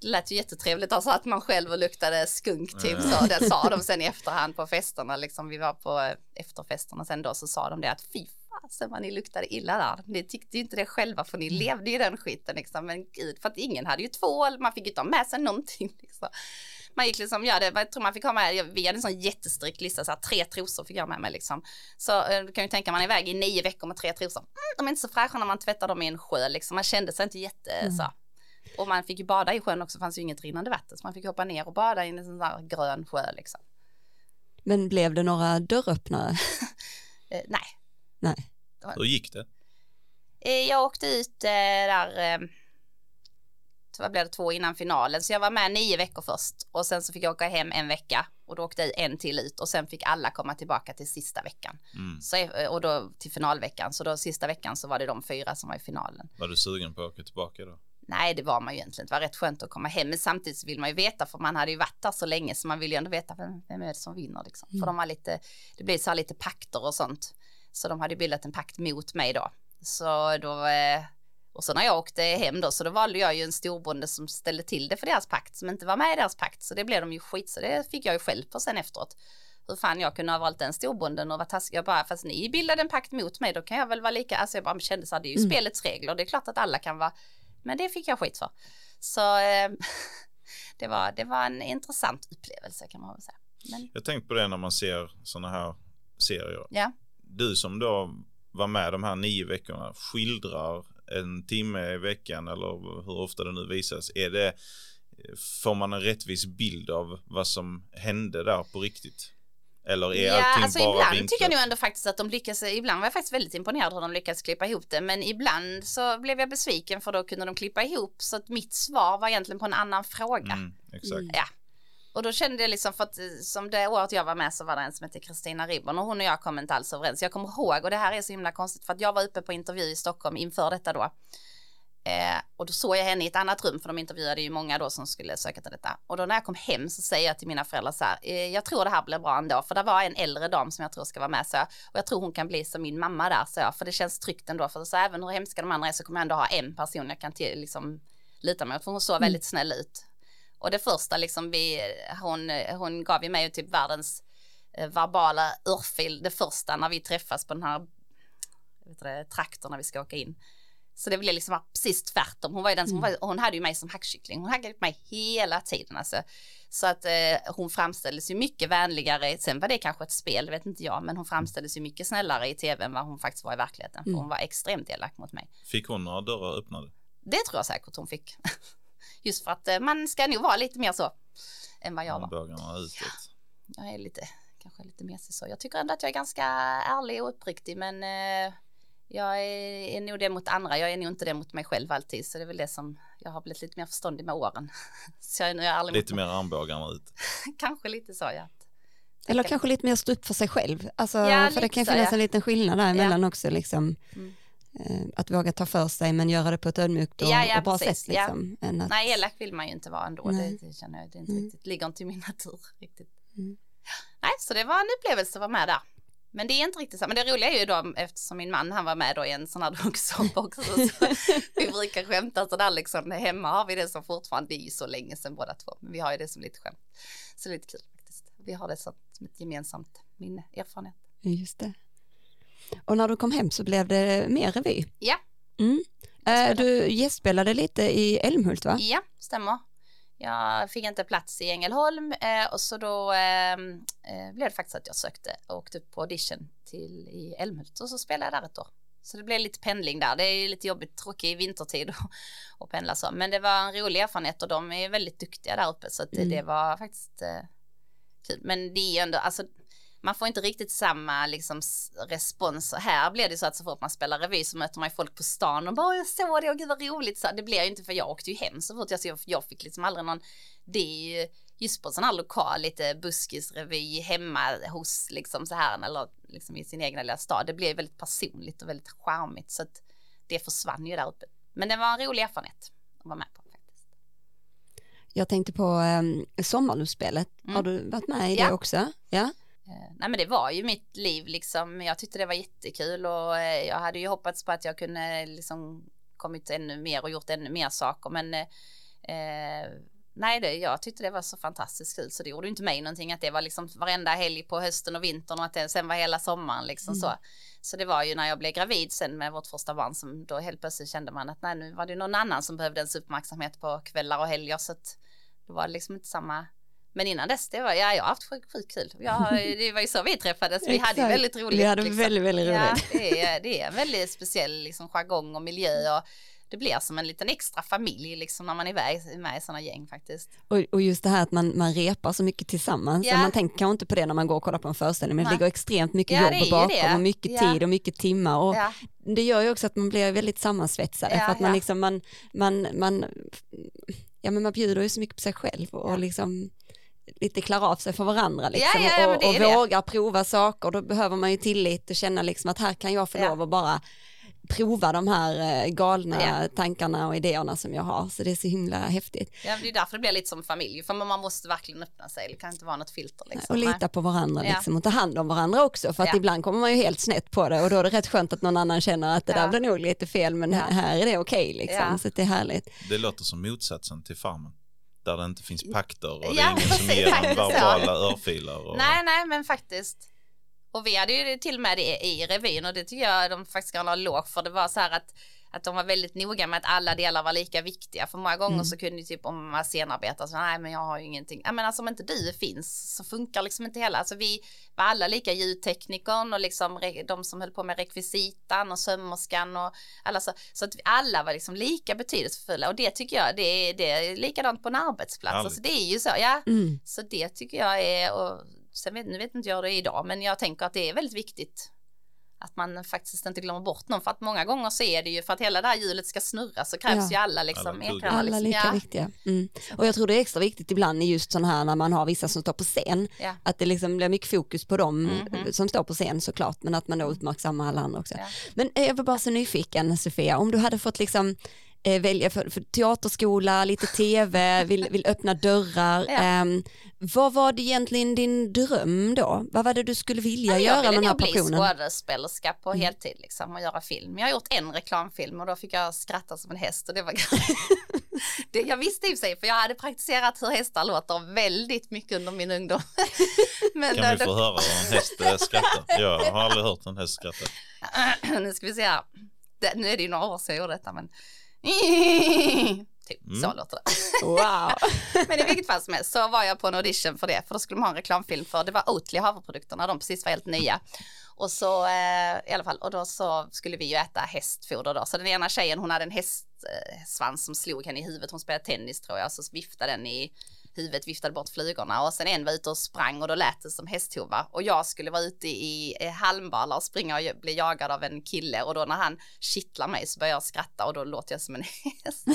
Det lät ju jättetrevligt, alltså att man själv och luktade skunk typ så, det sa de sen i efterhand på festerna, liksom vi var på eh, efterfesterna sen då så sa de det att fy fasen vad ni luktade illa där. Ni tyckte ju inte det själva för ni levde i den skiten liksom. Men gud, för att ingen hade ju tvål, man fick ju inte ha med sig någonting liksom. Man gick liksom, ja, det, jag tror man fick ha med, vi hade en sån jättestrikt lista, så här, tre trosor fick jag med mig liksom. Så eh, du kan ju tänka man är iväg i nio veckor med tre trosor. Mm, de är inte så fräscha när man tvättar dem i en sjö liksom, man kände sig inte jätte Mm. så. Och man fick ju bada i sjön också, fanns ju inget rinnande vatten, så man fick hoppa ner och bada i en sån där grön sjö liksom. Men blev det några dörröppnare? Eh, nej, Nej. Hur gick det? Eh, Jag åkte ut eh, där, eh, så vad blev det, två innan finalen. Så jag var med nio veckor först och sen så fick jag åka hem en vecka och då åkte en till ut och sen fick alla komma tillbaka till sista veckan. Mm. Så, eh, och då till finalveckan, så då sista veckan så var det de fyra som var i finalen. Var du sugen på att åka tillbaka då? Nej, det var man ju egentligen. Det var rätt skönt att komma hem, men samtidigt vill man ju veta, för man hade ju varit där så länge, så man vill ju ändå veta vem, vem är det som vinner liksom. Mm. För de har lite, det blir så här lite pakter och sånt. Så de hade bildat en pakt mot mig då. Så då, eh, och så när jag åkte hem då, så då valde jag ju en storbonde som ställde till det för deras pakt, som inte var med i deras pakt. Så det blev de ju skit, så det fick jag ju själv på sen efteråt. Hur fan jag kunde ha valt den storbonden och vara taskig. Jag bara, fast ni bildade en pakt mot mig, då kan jag väl vara lika, alltså jag bara kände så här, det är ju Mm. spelets regler, det är klart att alla kan vara, men det fick jag skit för. Så eh, det, var, det var en intressant upplevelse kan man väl säga. Men Jag tänkte på det när man ser sådana här serier. ja, Du som då var med de här nio veckorna skildrar en timme i veckan eller hur ofta det nu visas. Är det, får man en rättvis bild av vad som hände där på riktigt? Eller är ja allting alltså bara ibland vinklat? tycker jag nog ändå faktiskt att de lyckas, ibland var jag faktiskt väldigt imponerad hur de lyckades klippa ihop det, men ibland så blev jag besviken för då kunde de klippa ihop så att mitt svar var egentligen på en annan fråga. Mm, exakt. Ja. Och då kände jag liksom för att eh, som det året jag var med så var det en som hette Kristina Ribbon och hon och jag kom inte alls överens. Jag kommer ihåg och det här är så himla konstigt för att jag var uppe på intervju i Stockholm inför detta då. Eh, och då såg jag henne i ett annat rum för de intervjuade ju många då som skulle söka till detta. Och då när jag kom hem så säger jag till mina föräldrar så här, eh, jag tror det här blir bra ändå för det var en äldre dam som jag tror ska vara med så jag, och jag tror hon kan bli som min mamma där så jag, för det känns tryggt ändå för så även hur hemska de andra är så kommer jag ändå ha en person jag kan till, liksom lita åt för hon såg väldigt snäll ut. Och det första liksom vi, hon, hon gav ju mig typ världens eh, verbala örfil det första när vi träffas på den här vet du, traktorn när vi ska åka in. Så det blev liksom precis tvärtom. Hon var ju den som, Mm. var, hon hade ju mig som hackkyckling. Hon hackade på mig hela tiden alltså. Så att eh, hon framställdes ju mycket vänligare. Sen var det kanske ett spel, vet inte jag, men hon framställdes ju mycket snällare i tv än vad hon faktiskt var i verkligheten. För Mm. hon var extremt elak mot mig. Fick hon några dörrar öppnade? Det tror jag säkert hon fick. Just för att eh, man ska nog vara lite mer så än vad jag var. Bögarna utåt. Jag är lite, kanske lite mesig så. Jag tycker ändå att jag är ganska ärlig och uppriktig men eh, jag är, är nog det mot andra. Jag är nog inte det mot mig själv alltid så det är väl det som jag har blivit lite mer förståndig med åren. Så jag är nog ärlig Lite mer armbågarna ut. Kanske lite så ja. Eller kanske lite mer stå upp för sig själv. Alltså, Ja, för det kan så, finnas ja. en liten skillnad däremellan också. Liksom, Mm. eh, att våga ta för sig men göra det på ett ödmjukt och, Ja, ja, och bra precis, sätt. ja. Liksom, än att, Nej elak vill man ju inte vara ändå. Det, det känner jag, det är inte Mm. riktigt, ligger inte i min natur riktigt. Mm. Nej, så det var en upplevelse att vara med där. Men det är inte riktigt så. Men det roliga är ju då eftersom min man han var med då i en sån här dokusåpa också. Så vi brukar skämta sådär liksom. Hemma har vi det som fortfarande, det är ju så länge sedan båda två. Men vi har ju det som lite skämt. Så det är lite kul faktiskt. Vi har det som som ett gemensamt minne, erfarenhet. Just det. Och när du kom hem så blev det mer revy. Ja. Mm. Eh, du gästspelade lite i Älmhult va? Ja, stämmer. Jag fick inte plats i Ängelholm eh, och så då eh, eh, blev det faktiskt att jag sökte och åkte på audition till i Älmhult och så spelade jag där ett år. Så det blev lite pendling där. Det är lite jobbigt, tråkig vintertid att- att pendla så. Men det var en rolig erfarenhet och de är väldigt duktiga där uppe så att det, Mm. det var faktiskt eh, kul. Men det är ju ändå, alltså man får inte riktigt samma liksom, respons. Här blir det så att så fort man spelar revy så möter man folk på stan och bara jag såg det och gud vad roligt. Så det blir ju inte för jag åkte ju hem så fort jag så jag, fick liksom aldrig någon, det är ju just på sån här lokal lite buskisrevy hemma hos liksom så här eller liksom i sin egna lilla stad. Det blev väldigt personligt och väldigt charmigt så att det försvann ju där uppe. Men det var en rolig erfarenhet att vara med på. Jag tänkte på eh, sommarluftsspelet. Mm. Har du varit med i Ja. det också? Ja. Eh, Nej men det var ju mitt liv liksom. Jag tyckte det var jättekul och eh, jag hade ju hoppats på att jag kunde liksom kommit ännu mer och gjort ännu mer saker men eh, eh, nej det, jag tyckte det var så fantastiskt kul så det gjorde inte mig någonting att det var liksom varenda helg på hösten och vintern och att det sen var hela sommaren liksom så. Så det var ju när jag blev gravid sen med vårt första barn som då helt plötsligt kände man att nej nu var det någon annan som behövde ens uppmärksamhet på kvällar och helger så att det var liksom inte samma men innan dess, det var, ja, jag har haft sjukt kul. Jag, det var ju så vi träffades, vi hade ju väldigt roligt. Vi hade liksom. väldigt, väldigt Ja, roligt. det är, det är en väldigt speciell liksom, jargong och miljö och det blir som en liten extra familj liksom när man är med, med i sådana gäng faktiskt. Och, och just det här att man, man repar så mycket tillsammans. Ja. Man tänker kanske inte på det när man går och kollar på en föreställning men det ligger extremt mycket Ja, jobb bakom och mycket Ja. tid och mycket timmar. Och Ja, Det gör ju också att man blir väldigt sammansvetsade Ja, för att man ja. liksom man, man, man, ja men man bjuder ju så mycket på sig själv och Ja. liksom lite klär av sig för varandra liksom, ja, ja, och, och vågar prova saker. Då behöver man ju tillit och känna liksom att här kan jag få Ja. lov att bara prova de här eh, galna Ja. tankarna och idéerna som jag har. Så det är så himla häftigt. Ja, det är därför det blir lite som familj, för man måste verkligen öppna sig, det kan inte vara något filter. Liksom. Och lita på varandra Ja. liksom, och ta hand om varandra också. För att Ja. ibland kommer man ju helt snett på det och då är det rätt skönt att någon annan känner att det Ja. där blev nog lite fel men här, här är det okej liksom. Ja. Så det är härligt. Det låter som motsatsen till farmen. Där det inte finns pakter och det Ja, är ingen som ger en verbala örfilar. Och... Nej, nej, men faktiskt. Och vi hade ju det till och med det i revyn och det tycker jag de faktiskt ska ha låg för. Det var så här att, att de var väldigt noga med att alla delar var lika viktiga. För många gånger Mm. så kunde ju typ om man var scenarbetare så nej men jag har ju ingenting. Ja men alltså om inte du finns så funkar liksom inte hela. Alltså vi var alla lika ljudteknikern och liksom de som höll på med rekvisitan och sömmerskan och alla så. Så att vi alla var liksom lika betydelsefulla och det tycker jag det är, det är likadant på en arbetsplats. Alltså det är ju så, ja. Mm. Så det tycker jag är, och sen vet, nu vet inte jag det idag, men jag tänker att det är väldigt viktigt att man faktiskt inte glömmer bort någon för att många gånger så är det ju för att hela det här hjulet ska snurra så krävs Ja. ju alla liksom Alla medlemmar, Alla liksom. lika ja. viktiga. Mm. Och jag tror det är extra viktigt ibland i just sån här när man har vissa som står på scen. Ja. Att det liksom blir mycket fokus på dem Mhm. som står på scen såklart men att man då uppmärksammar alla andra också. Ja. Men eh, jag var bara så nyfiken Sofia, om du hade fått liksom välja för, för teaterskola, lite tv, vill, vill öppna dörrar. Ja. ehm, vad var det egentligen din dröm då? Vad var det du skulle vilja Ja, göra jag med ville den här nog bli passionen? Mm. skådespelerska på heltid liksom och göra film. Jag har gjort en reklamfilm och då fick jag skratta som en häst och det var det, Jag visste i sig för jag hade praktiserat hur hästar låter väldigt mycket under min ungdom. Men Kan vi då- få höra hur en häst eh, skrattar? Jag har aldrig hört en häst skratta. nu ska vi se här. Det, nu är det ju några år sedan jag gjorde detta men typ Mm. så låter det. Wow. Men i vilket fall som helst så var jag på en audition för det för då skulle de ha en reklamfilm för det var Oatly havreprodukterna de precis var helt nya. Och så eh, i alla fall och då så skulle vi ju äta hästfoder då så den ena tjejen hon hade en hästsvans eh, som slog henne i huvudet hon spelade tennis tror jag så viftade den i huvudet viftade bort flugorna och sen en var ute och sprang och då lät det som hästhova. Och jag skulle vara ute i halmbalar och springa och bli jagad av en kille och då när han kittlar mig så börjar jag skratta och då låter jag som en häst.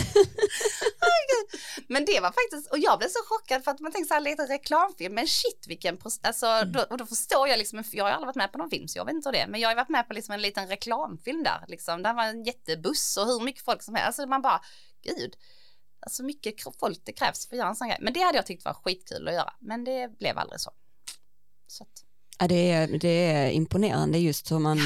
Men det var faktiskt, och jag blev så chockad för att man tänkte så här lite reklamfilm, men shit vilken, alltså då, och då förstår jag liksom, jag har aldrig varit med på någon film så jag vet inte hur det är, men jag har varit med på liksom en liten reklamfilm där liksom, där var en jättebuss och hur mycket folk som helst, alltså man bara, gud, alltså mycket folk det krävs för att göra en sån grej, men det hade jag tyckt var skitkul att göra, men det blev aldrig så. Så att, Ja, det, är, det är imponerande just hur man,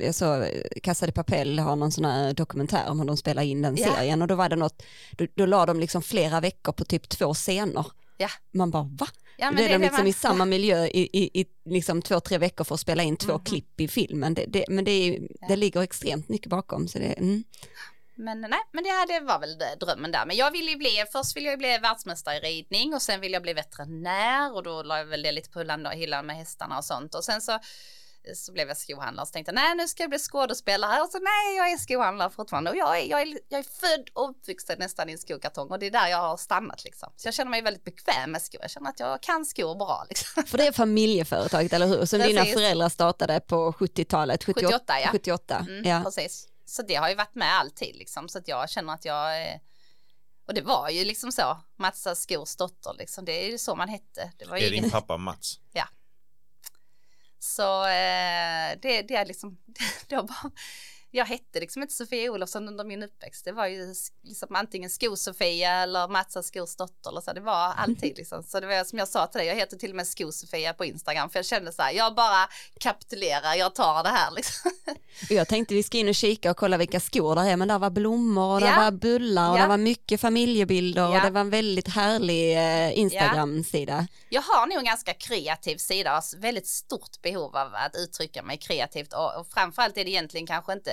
jag såg Casa de Papel har någon sån här dokumentär om hur de spelar in den Ja. serien och då var det något, då, då la de liksom flera veckor på typ två scener. Ja. Man bara va? ja, då är de blev liksom man- i samma miljö i, i, i liksom två, tre veckor för att spela in två Mhm. klipp i filmen. Det, det, men det, är, Ja. det ligger extremt mycket bakom. Så det, mm. Men nej, men det, det var väl drömmen där. Men jag ville ju bli, först ville jag bli världsmästare i ridning och sen ville jag bli veterinär och då la jag väl det lite på hyllan, hyllan med hästarna och sånt. Och sen så, så blev jag skohandlare och så tänkte nej nu ska jag bli skådespelare och så nej jag är skohandlare fortfarande och jag är, jag är, jag är född och uppvuxen nästan i en skokartong och det är där jag har stannat liksom. Så jag känner mig väldigt bekväm med skor, jag känner att jag kan skor bra liksom. För det är familjeföretaget, eller hur? Som dina Precis. föräldrar startade på 70-talet, 78. 78 ja. 78. Mm, ja. Precis. Så det har ju varit med alltid liksom så att jag känner att jag är... och det var ju liksom så Mats Skors dotter liksom det är ju så man hette. Det var ju Är din ingen... pappa Mats? Så eh, det, det är liksom det var bara... jag hette liksom inte Sofia Olofsson under min uppväxt. Det var ju liksom antingen Sko-Sofia eller Mats Skors dotter eller så. Det var alltid liksom. Så det var som jag sa till dig, jag heter till och med Sko-Sofia på Instagram för jag kände så här, jag bara kapitulerar, jag tar det här liksom. Och jag tänkte vi ska in och kika och kolla vilka skor där är, men där var blommor och där Ja. var bullar och Ja. där var mycket familjebilder och Ja. det var en väldigt härlig eh, Instagram-sida. Jag har nog en ganska kreativ sida och väldigt stort behov av att uttrycka mig kreativt och, och framförallt är det egentligen kanske inte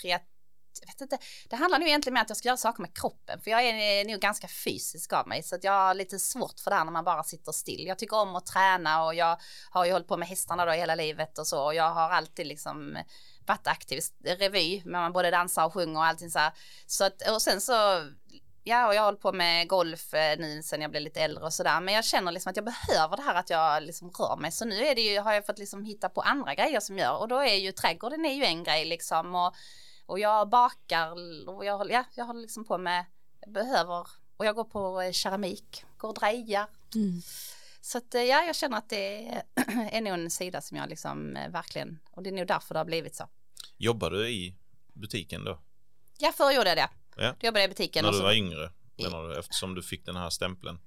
kreativ jag vet inte, det handlar nog egentligen om att jag ska göra saker med kroppen för jag är eh, nog ganska fysisk av mig så att jag har lite svårt för det här när man bara sitter still. Jag tycker om att träna och jag har ju hållit på med hästarna då hela livet och så och jag har alltid liksom varit aktiv revy, men man både dansar och sjunger och allting så här. Så att, och sen så Ja, och jag har hållit på med golf eh, nu sen jag blev lite äldre och sådär. Men jag känner liksom att jag behöver det här att jag liksom rör mig. Så nu är det ju, har jag fått liksom hitta på andra grejer som gör. Och då är ju trädgården är ju en grej liksom. Och, och jag bakar och jag, håller- ja, jag håller liksom på med, jag behöver, och jag går på eh, keramik, går och drejar. Mm. Så att eh, ja, jag känner att det är, är nog en sida som jag liksom verkligen, och det är nog därför det har blivit så. Jobbar du i butiken då? Ja, förr gjorde jag det. Ja. Jobbade jag i butiken. När du så- var yngre? Menar du, eftersom du fick den här stämpeln?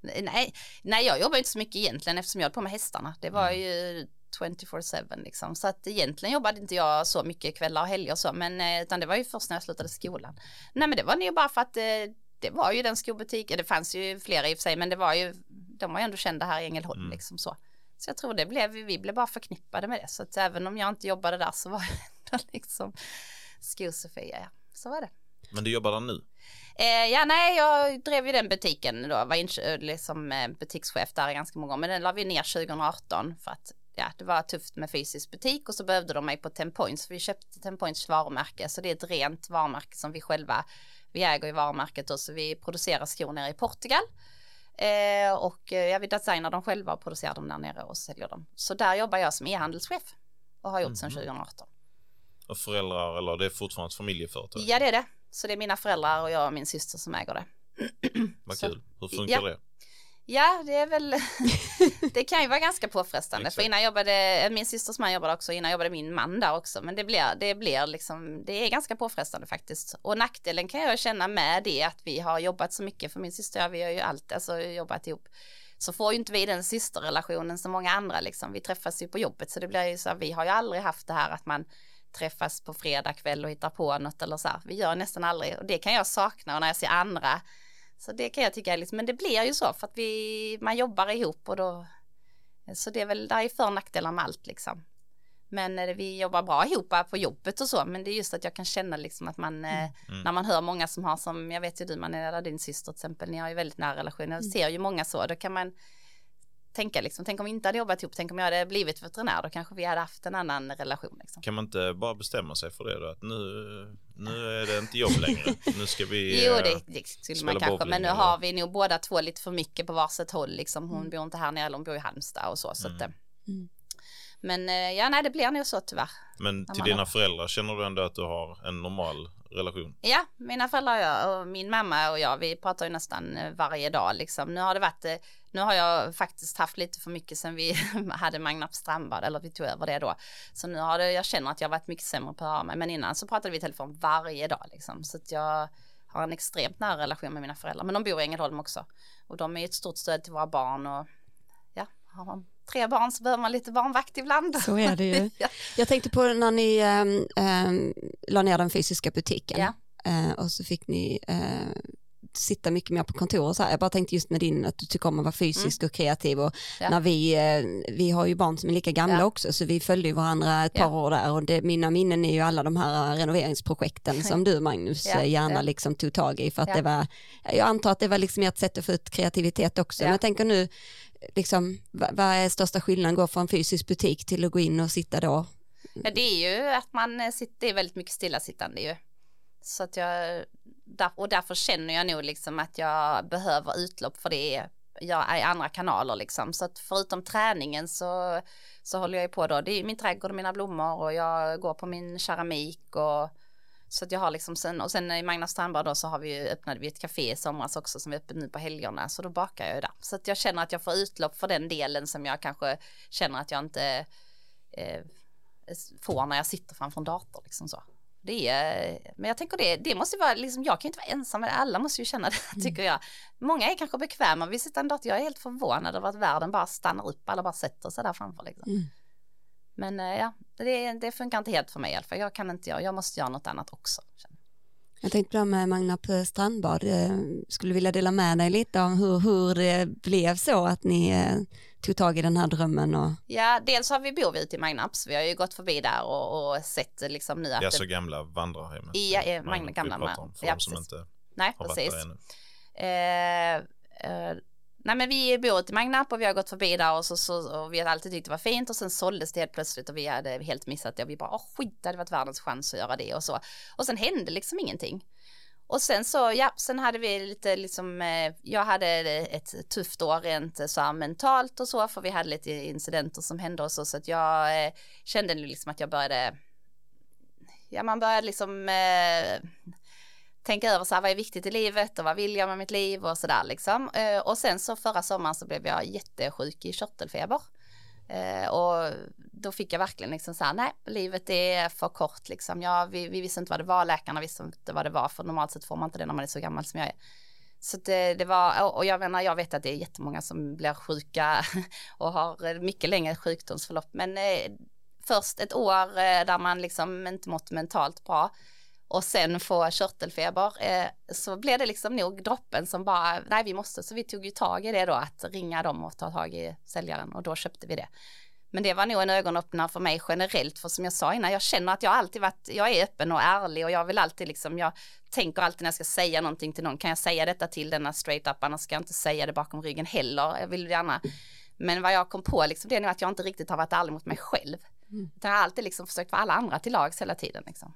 Nej, nej, jag jobbar inte så mycket egentligen eftersom jag höll på med hästarna. Det var Mm. ju 24-7 liksom. Så att egentligen jobbade inte jag så mycket kvällar och helger och så, men eh, utan det var ju först när jag slutade skolan. Nej, men det var nog bara för att eh, det var ju den skobutiken, det fanns ju flera i och för sig, men det var ju, de var ju ändå kända här i Ängelholm Mm. liksom så. Så jag tror det blev, vi blev bara förknippade med det, så att även om jag inte jobbade där så var det ändå liksom Skosofia, ja. Så var det. Men du jobbar där nu? Eh, ja, nej, jag drev ju den butiken då, var inkö- liksom eh, butikschef där ganska många år, men den la vi ner 2018 för att ja, det var tufft med fysisk butik och så behövde de mig på Tempoints, vi köpte Tempoints varumärke, så det är ett rent varumärke som vi själva, vi äger i varumärket och så vi producerar skor nere i Portugal. Eh, och eh, ja, vi designar dem själva och producerar dem där nere och säljer dem. Så där jobbar jag som e-handelschef och har gjort sedan Mhm. 2018. Och föräldrar, eller det är fortfarande ett familjeföretag? Ja, det är det. Så det är mina föräldrar och jag och min syster som äger det. Vad kul. Hur funkar Ja. det? Ja, det är väl, det kan ju vara ganska påfrestande. För innan jobbade, min systers man jobbade också, innan jobbade min man där också. Men det blir, det blir liksom, det är ganska påfrestande faktiskt. Och nackdelen kan jag känna med det att vi har jobbat så mycket, för min syster och jag, vi har ju alltid alltså, jobbat ihop. Så får ju inte vi den systerrelationen som många andra liksom. Vi träffas ju på jobbet, så det blir ju så här, vi har ju aldrig haft det här att man träffas på fredag kväll och hittar på något eller så här. Vi gör nästan aldrig, och det kan jag sakna och när jag ser andra så det kan jag tycka är liksom, men det blir ju så för att vi, man jobbar ihop och då, så det är väl, där är för och nackdelar med allt liksom. Men eh, vi jobbar bra ihop på jobbet och så, men det är just att jag kan känna liksom att man, eh, Mm. när man hör många som har som, jag vet ju du man eller din syster till exempel, ni har ju väldigt nära relation, jag ser ju många så, då kan man tänka liksom, tänk om vi inte hade jobbat ihop, tänk om jag hade blivit veterinär, då kanske vi hade haft en annan relation liksom. Kan man inte bara bestämma sig för det då? Att nu, nu är det inte jobb längre. Nu ska vi... Jo, eh, det, det skulle spela man kanske, men nu eller- har vi nog båda två lite för mycket på varsitt håll liksom. Hon bor inte här nere, hon bor i Halmstad och så. så att, eh, Mm. Men eh, ja, nej, det blir nog så tyvärr. Men till dina har- föräldrar känner du ändå att du har en normal relation? Ja, mina föräldrar och jag och min mamma och jag, vi pratar ju nästan eh, varje dag liksom. Nu har det varit, eh, nu har jag faktiskt haft lite för mycket sen vi hade Magnarps strandbad, eller vi tog över det då. Så nu har det, jag känner att jag har varit mycket sämre på att höra mig, men innan så pratade vi i telefon varje dag liksom. Så att jag har en extremt nära relation med mina föräldrar, men de bor i Ängelholm också. Och de är ett stort stöd till våra barn och ja, har tre barn så behöver man lite barnvakt ibland. Så är det ju. ja. Jag tänkte på när ni ähm, ähm, la ner den fysiska butiken Ja. Eh, och så fick ni eh, sitta mycket mer på kontor och så här. Jag bara tänkte just med din att du tycker om att vara fysisk och kreativ och Mm. Ja. när vi, eh, vi har ju barn som är lika gamla Ja. också så vi följde ju varandra ett Ja. par år där och det, mina minnen är ju alla de här renoveringsprojekten som du Magnus Ja, gärna ja. liksom tog tag i för att Ja. det var, jag antar att det var liksom ett sätt att få ut kreativitet också. Ja. Men jag tänker nu, liksom, vad, är största skillnaden gå från fysisk butik till att gå in och sitta då? Ja, det är ju att man eh, sitter, det är väldigt mycket stillasittande ju. Så att jag, och därför känner jag nog liksom att jag behöver utlopp för det jag är i andra kanaler liksom. Så att förutom träningen så, så håller jag ju på då, det är min trädgård och mina blommor och jag går på min keramik och så att jag har liksom sen, och sen i Magnus strandbad då så har vi ju öppnade vi ett café i somras också som är öppet nu på helgerna så då bakar jag ju där. Så att jag känner att jag får utlopp för den delen som jag kanske känner att jag inte eh, får när jag sitter framför en dator liksom så. Det är, men jag tänker det, det måste ju vara, liksom, jag kan inte vara ensam med det, alla måste ju känna det tycker jag. Många är kanske bekväma vid sitta en dator, jag är helt förvånad över att världen bara stannar upp, alla bara sätter sig där framför liksom. Mm. Men eh, ja, det, det funkar inte helt för mig i alla fall, jag kan inte göra, jag måste göra något annat också. Jag tänkte på det med eh, strandbad, Eh, skulle vilja dela med dig lite om hur, hur det blev så att ni eh, tog tag i den här drömmen och Ja, dels har vi bor vi ute i Magnaps, vi har ju gått förbi där och, och sett liksom nu att det- så gamla vandrarhemmet. Ja, ja, Magna- gamla om, För ja, de som precis. inte nej har varit precis. där ännu. Eh, eh, nej men vi bor ute i Magnarp och vi har gått förbi där och, så, så, och vi har alltid tyckt det var fint och sen såldes det helt plötsligt och vi hade helt missat det och vi bara åh skit det hade varit världens chans att göra det och så. Och sen hände liksom ingenting. Och sen så, ja, sen hade vi lite liksom, eh, jag hade ett tufft år rent eh, så här mentalt och så, för vi hade lite incidenter som hände och så, så att jag eh, kände liksom att jag började, ja man började liksom eh, tänka över så här, vad är viktigt i livet och vad vill jag med mitt liv och sådär liksom. Eh, och sen så förra sommaren så blev jag jättesjuk i körtelfeber. Eh, och då fick jag verkligen liksom så här, nej, livet är för kort liksom. Ja, vi, vi visste inte vad det var, läkarna visste inte vad det var, för normalt sett får man inte det när man är så gammal som jag är. Så det, det, var, och jag menar, jag vet att det är jättemånga som blir sjuka och har mycket längre sjukdomsförlopp, men eh, först ett år där man liksom inte mått mentalt bra och sen få körtelfeber eh, så blev det liksom nog droppen som bara, nej vi måste, så vi tog ju tag i det då att ringa dem och ta tag i säljaren och då köpte vi det. Men det var nog en ögonöppnare för mig generellt, för som jag sa innan, jag känner att jag alltid varit, jag är öppen och ärlig och jag vill alltid liksom, jag tänker alltid när jag ska säga någonting till någon, kan jag säga detta till denna straight up, annars ska jag inte säga det bakom ryggen heller, jag vill gärna. Men vad jag kom på liksom, det är nog att jag inte riktigt har varit ärlig mot mig själv. Mm. Jag har alltid liksom försökt vara alla andra till lags hela tiden liksom.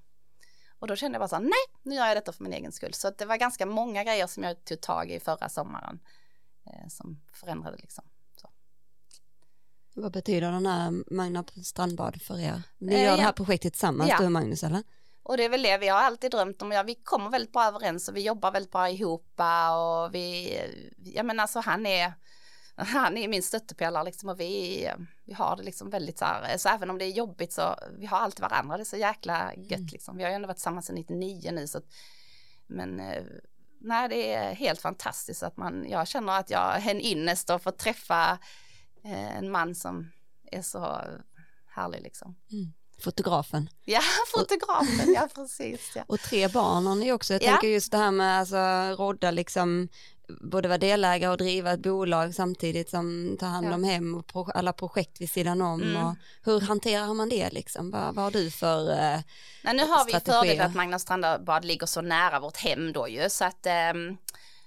Och då kände jag bara så här, nej, nu gör jag detta för min egen skull. Så det var ganska många grejer som jag tog tag i förra sommaren eh, som förändrade liksom. Så. Vad betyder den här Magna strandbad för er? Ni eh, gör ja. det här projektet tillsammans, ja. du och Magnus eller? Och det är väl det vi har alltid drömt om. Ja, vi kommer väldigt bra överens och vi jobbar väldigt bra ihop och vi, ja men alltså han är, han är min stöttepelare liksom och vi, vi har det liksom väldigt så här, så även om det är jobbigt så vi har alltid varandra, det är så jäkla gött mm. liksom. Vi har ju ändå varit tillsammans sedan 99 nu så att, men eh, nej det är helt fantastiskt att man, jag känner att jag är en innest och får träffa eh, en man som är så härlig liksom. Mm. Fotografen. Ja, fotografen, ja precis. Ja. Och tre barn har ni också. Jag ja. tänker just det här med alltså rodda liksom både vara delägare och driva ett bolag samtidigt som tar hand om ja. hem och pro alla projekt vid sidan om. Mm. Och hur hanterar man det liksom? Vad, vad har du för eh, Nej, Nu har vi fördel att Magna Strandbad ligger så nära vårt hem då ju så att eh,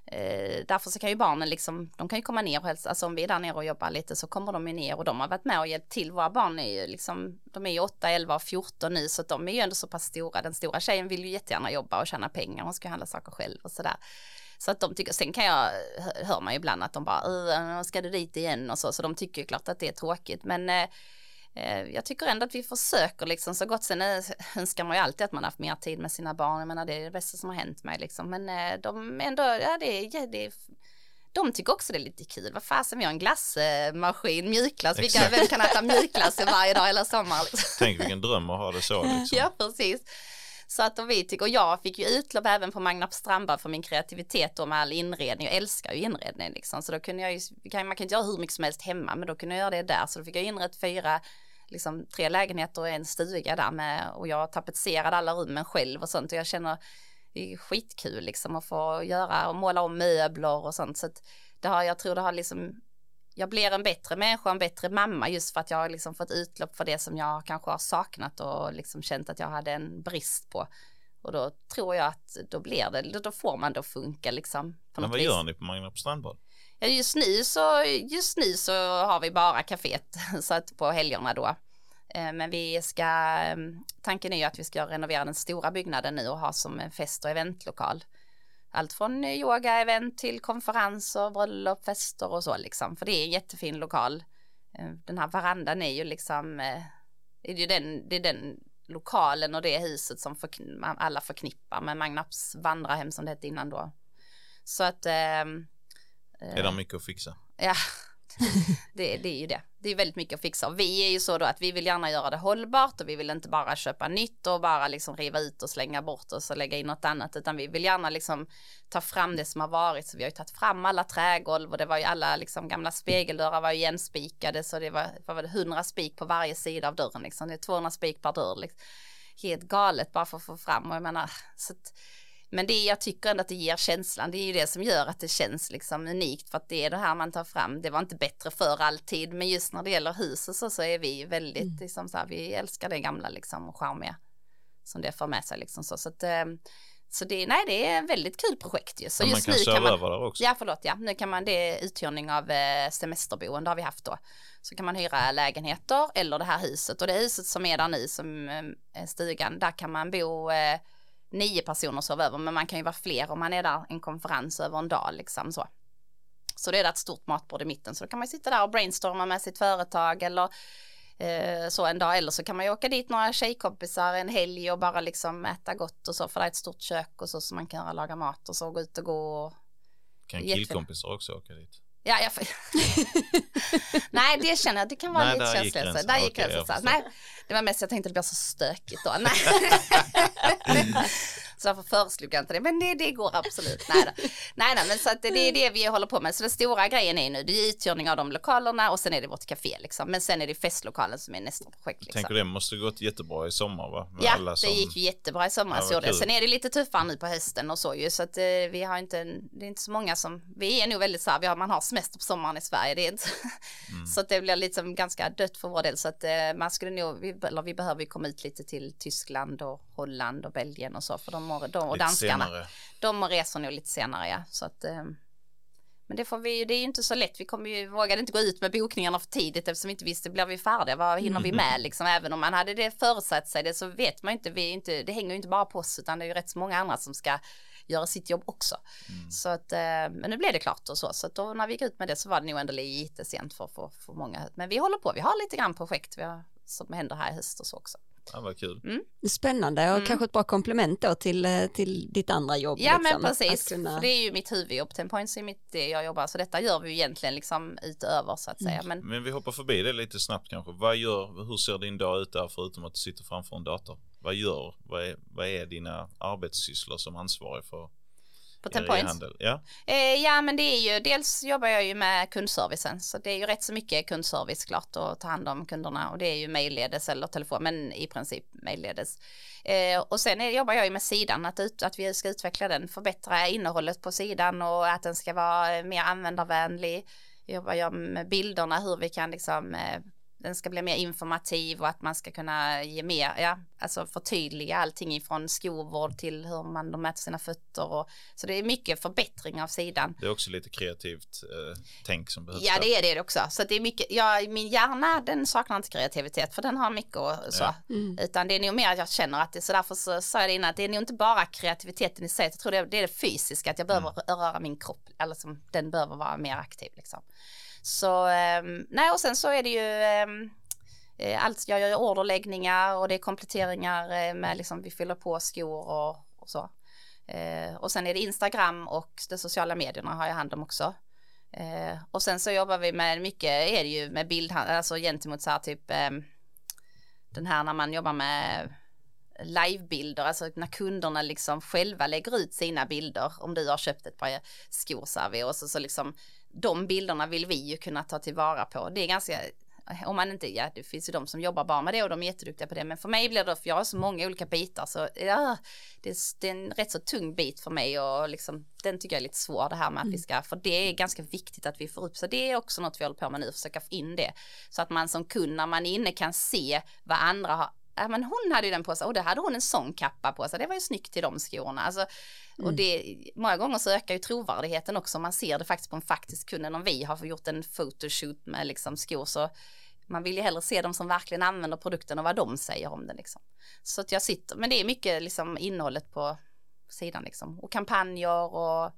Eh, därför så kan ju barnen liksom, de kan ju komma ner och hälsa, alltså om vi är där nere och jobbar lite så kommer de ju ner och de har varit med och hjälpt till. Våra barn är ju liksom, de är ju 8, 11 och 14 nu så att de är ju ändå så pass stora. Den stora tjejen vill ju jättegärna jobba och tjäna pengar, hon ska handla saker själv och sådär. Så att de tycker, sen kan jag, hör man ju ibland att de bara, ska du dit igen och så, så de tycker ju klart att det är tråkigt. Men eh, eh, jag tycker ändå att vi försöker liksom så gott. Sen önskar man ju alltid att man haft mer tid med sina barn. Jag menar det är det bästa som har hänt mig liksom. Men eh, de ändå, ja det är, det är de tycker också det är lite kul. Vad fasen, vi har en glassmaskin, mjukglass. Vilka, vem kan äta mjukglass varje dag hela sommaren? Liksom. Tänk vilken dröm att ha det så. Liksom. ja, precis. Så att och vi tycker, och jag fick ju utlopp även på Magna Strandbad för min kreativitet och med all inredning. Jag älskar ju inredning liksom. Så då kunde jag ju, man kan inte göra hur mycket som helst hemma, men då kunde jag göra det där. Så då fick jag inrett fyra, liksom tre lägenheter och en stuga där med, och jag tapetserade alla rummen själv och sånt. Och jag känner, det är skitkul liksom att få göra och måla om möbler och sånt. Så att det har, jag tror det har liksom jag blir en bättre människa, en bättre mamma just för att jag har liksom fått utlopp för det som jag kanske har saknat och liksom känt att jag hade en brist på. Och då tror jag att då blir det, då får man då funka liksom. Men vad vis. gör ni på Magna strandbad? Ja, just nu så, just nu så har vi bara kaféet så att på helgerna då. Eh, men vi ska, mm, tanken är ju att vi ska renovera den stora byggnaden nu och ha som en fest och eventlokal allt från yoga-event till konferenser, bröllop, fester och så liksom. För det är en jättefin lokal. Eh, den här verandan är ju liksom, eh, är ju den, det är den lokalen och det huset som förkn alla förknippar med Magnaps vandrarhem som det hette innan då. Så att... Eh, är det mycket att fixa? Ja, det, det, är ju det. Det är väldigt mycket att fixa. Och vi är ju så då att vi vill gärna göra det hållbart och vi vill inte bara köpa nytt och bara liksom riva ut och slänga bort och så lägga in något annat utan vi vill gärna liksom ta fram det som har varit. Så vi har ju tagit fram alla trägolv och det var ju alla liksom gamla spegeldörrar var ju igenspikade så det var, vad var det, 100 spik på varje sida av dörren liksom. Det är 200 spik per dörr liksom. Helt galet bara för att få fram och jag menar så att men det jag tycker ändå att det ger känslan, det är ju det som gör att det känns liksom unikt för att det är det här man tar fram. Det var inte bättre för alltid, men just när det gäller huset så, så är vi väldigt, mm. liksom så här, vi älskar det gamla liksom och charmiga som det för med sig liksom så. Så, att, ehm, så det, nej, det är ett väldigt kul projekt ju. Så men just man kan nu kan man, över där också. Ja, förlåt, ja. Nu kan man, det är uthyrning av eh, semesterboende har vi haft då. Så kan man hyra lägenheter eller det här huset och det huset som är där nu som eh, stugan, där kan man bo eh, nio personer sover över, men man kan ju vara fler om man är där en konferens över en dag liksom så. Så det är ett stort matbord i mitten, så då kan man sitta där och brainstorma med sitt företag eller eh, så en dag, eller så kan man ju åka dit några tjejkompisar en helg och bara liksom äta gott och så, för det är ett stort kök och så, så man kan laga mat och så gå ut och gå. Och... Kan killkompisar också åka dit? Ja, jag... Nej, det känner jag, det kan vara Nej, lite känsligt. Där gick gränsen. Nej, det var mest jag tänkte att det blir så stökigt då. Nej. så därför föreslog jag inte det, men det, det går absolut. Nej, då. nej, nej, men så att det är det vi håller på med. Så den stora grejen är nu, det är uthyrning av de lokalerna och sen är det vårt café liksom. Men sen är det festlokalen som är nästa projekt. Liksom. Tänker det måste gått jättebra i sommar va? Med Ja, som... det gick ju jättebra i somras. Ja, kul. Sen är det lite tuffare nu på hösten och så ju. Så att eh, vi har inte, det är inte så många som, vi är nog väldigt så här, vi har, man har semester på sommaren i Sverige. Det är inte, Mm. Så att det blir liksom ganska dött för vår del. Så att eh, man skulle nog, vi, eller vi behöver ju komma ut lite till Tyskland och Holland och Belgien och så. För de, och, de, och Lite danskarna, senare. de reser nog lite senare ja. Så att, eh, men det får vi ju- det är ju inte så lätt. Vi kommer ju, vågade inte gå ut med bokningarna för tidigt eftersom vi inte visste, blir vi färdiga? Vad hinner vi med liksom? Även om man hade det förutsatt sig det så vet man inte, vi inte, det hänger ju inte bara på oss utan det är ju rätt så många andra som ska göra sitt jobb också. Mm. Så att, eh, men nu blev det klart och så. Så att då när vi gick ut med det så var det nog ändå lite sent för, för, för många. Men vi håller på, vi har lite grann projekt vi har, som händer här i höst och så också. Ja, vad kul. Spännande och Mm. kanske ett bra komplement då till, eh, till ditt andra jobb. Ja liksom. men precis, kunna... det är ju mitt huvudjobb, Ten Points är mitt det jag jobbar, så detta gör vi ju egentligen liksom utöver så att säga. Mm. Men Men vi hoppar förbi det lite snabbt kanske. Vad gör, hur ser din dag ut där förutom att du sitter framför en dator? Vad gör, vad är, vad är dina arbetssysslor som ansvarig för på Ten er Points. e-handel? Ja, Eh, ja men det är ju, dels jobbar jag ju med kundservicen så det är ju rätt så mycket kundservice klart och ta hand om kunderna och det är ju mejlledes eller telefon men i princip mejlledes. Eh, och sen är, jobbar jag ju med sidan att, ut, att vi ska utveckla den, förbättra innehållet på sidan och att den ska vara mer användarvänlig. Jobbar jag med bilderna hur vi kan liksom eh, den ska bli mer informativ och att man ska kunna ge mer, ja, alltså förtydliga allting ifrån skovård till hur man de mäter sina fötter och så det är mycket förbättring av sidan. det är också lite kreativt eh, tänk som behövs. Ja det är det också, så det är mycket, ja, min hjärna den saknar inte kreativitet för den har mycket och så, Ja. Mm. utan det är nog mer att jag känner att det, så därför så sa jag det innan att det är nog inte bara kreativiteten i sig, jag tror det är det, fysiska, att jag behöver röra min kropp, eller som den behöver vara mer aktiv liksom. Så, ehm, nej och sen så är det ju ehm, eh, allt, jag gör orderläggningar och det är kompletteringar eh, med liksom vi fyller på skor och, och så. Eh, och sen är det Instagram och de sociala medierna har jag hand om också. Eh, och sen så jobbar vi med mycket, är det ju med bild, alltså gentemot så här typ eh, den här när man jobbar med livebilder, alltså när kunderna liksom själva lägger ut sina bilder, om du har köpt ett par skor så här, och så, så liksom de bilderna vill vi ju kunna ta tillvara på. Det är ganska, om man inte, ja det finns ju de som jobbar bara med det och de är jätteduktiga på det, men för mig blir det, för jag har så många olika bitar så ja, det, är, det är en rätt så tung bit för mig och liksom den tycker jag är lite svår det här med att vi ska, för det är ganska viktigt att vi får upp, så det är också något vi håller på med nu, försöka få in det, så att man som kund när man är inne kan se vad andra har Ja, men hon hade ju den på sig och då hade hon en sån kappa på sig. Det var ju snyggt till de skorna. Alltså, och det, många gånger så ökar ju trovärdigheten också. Man ser det faktiskt på en faktisk kund om vi har gjort en photoshoot med liksom skor. Så man vill ju hellre se dem som verkligen använder produkten och vad de säger om den. Liksom. Så att jag sitter, men det är mycket liksom innehållet på sidan liksom. Och kampanjer och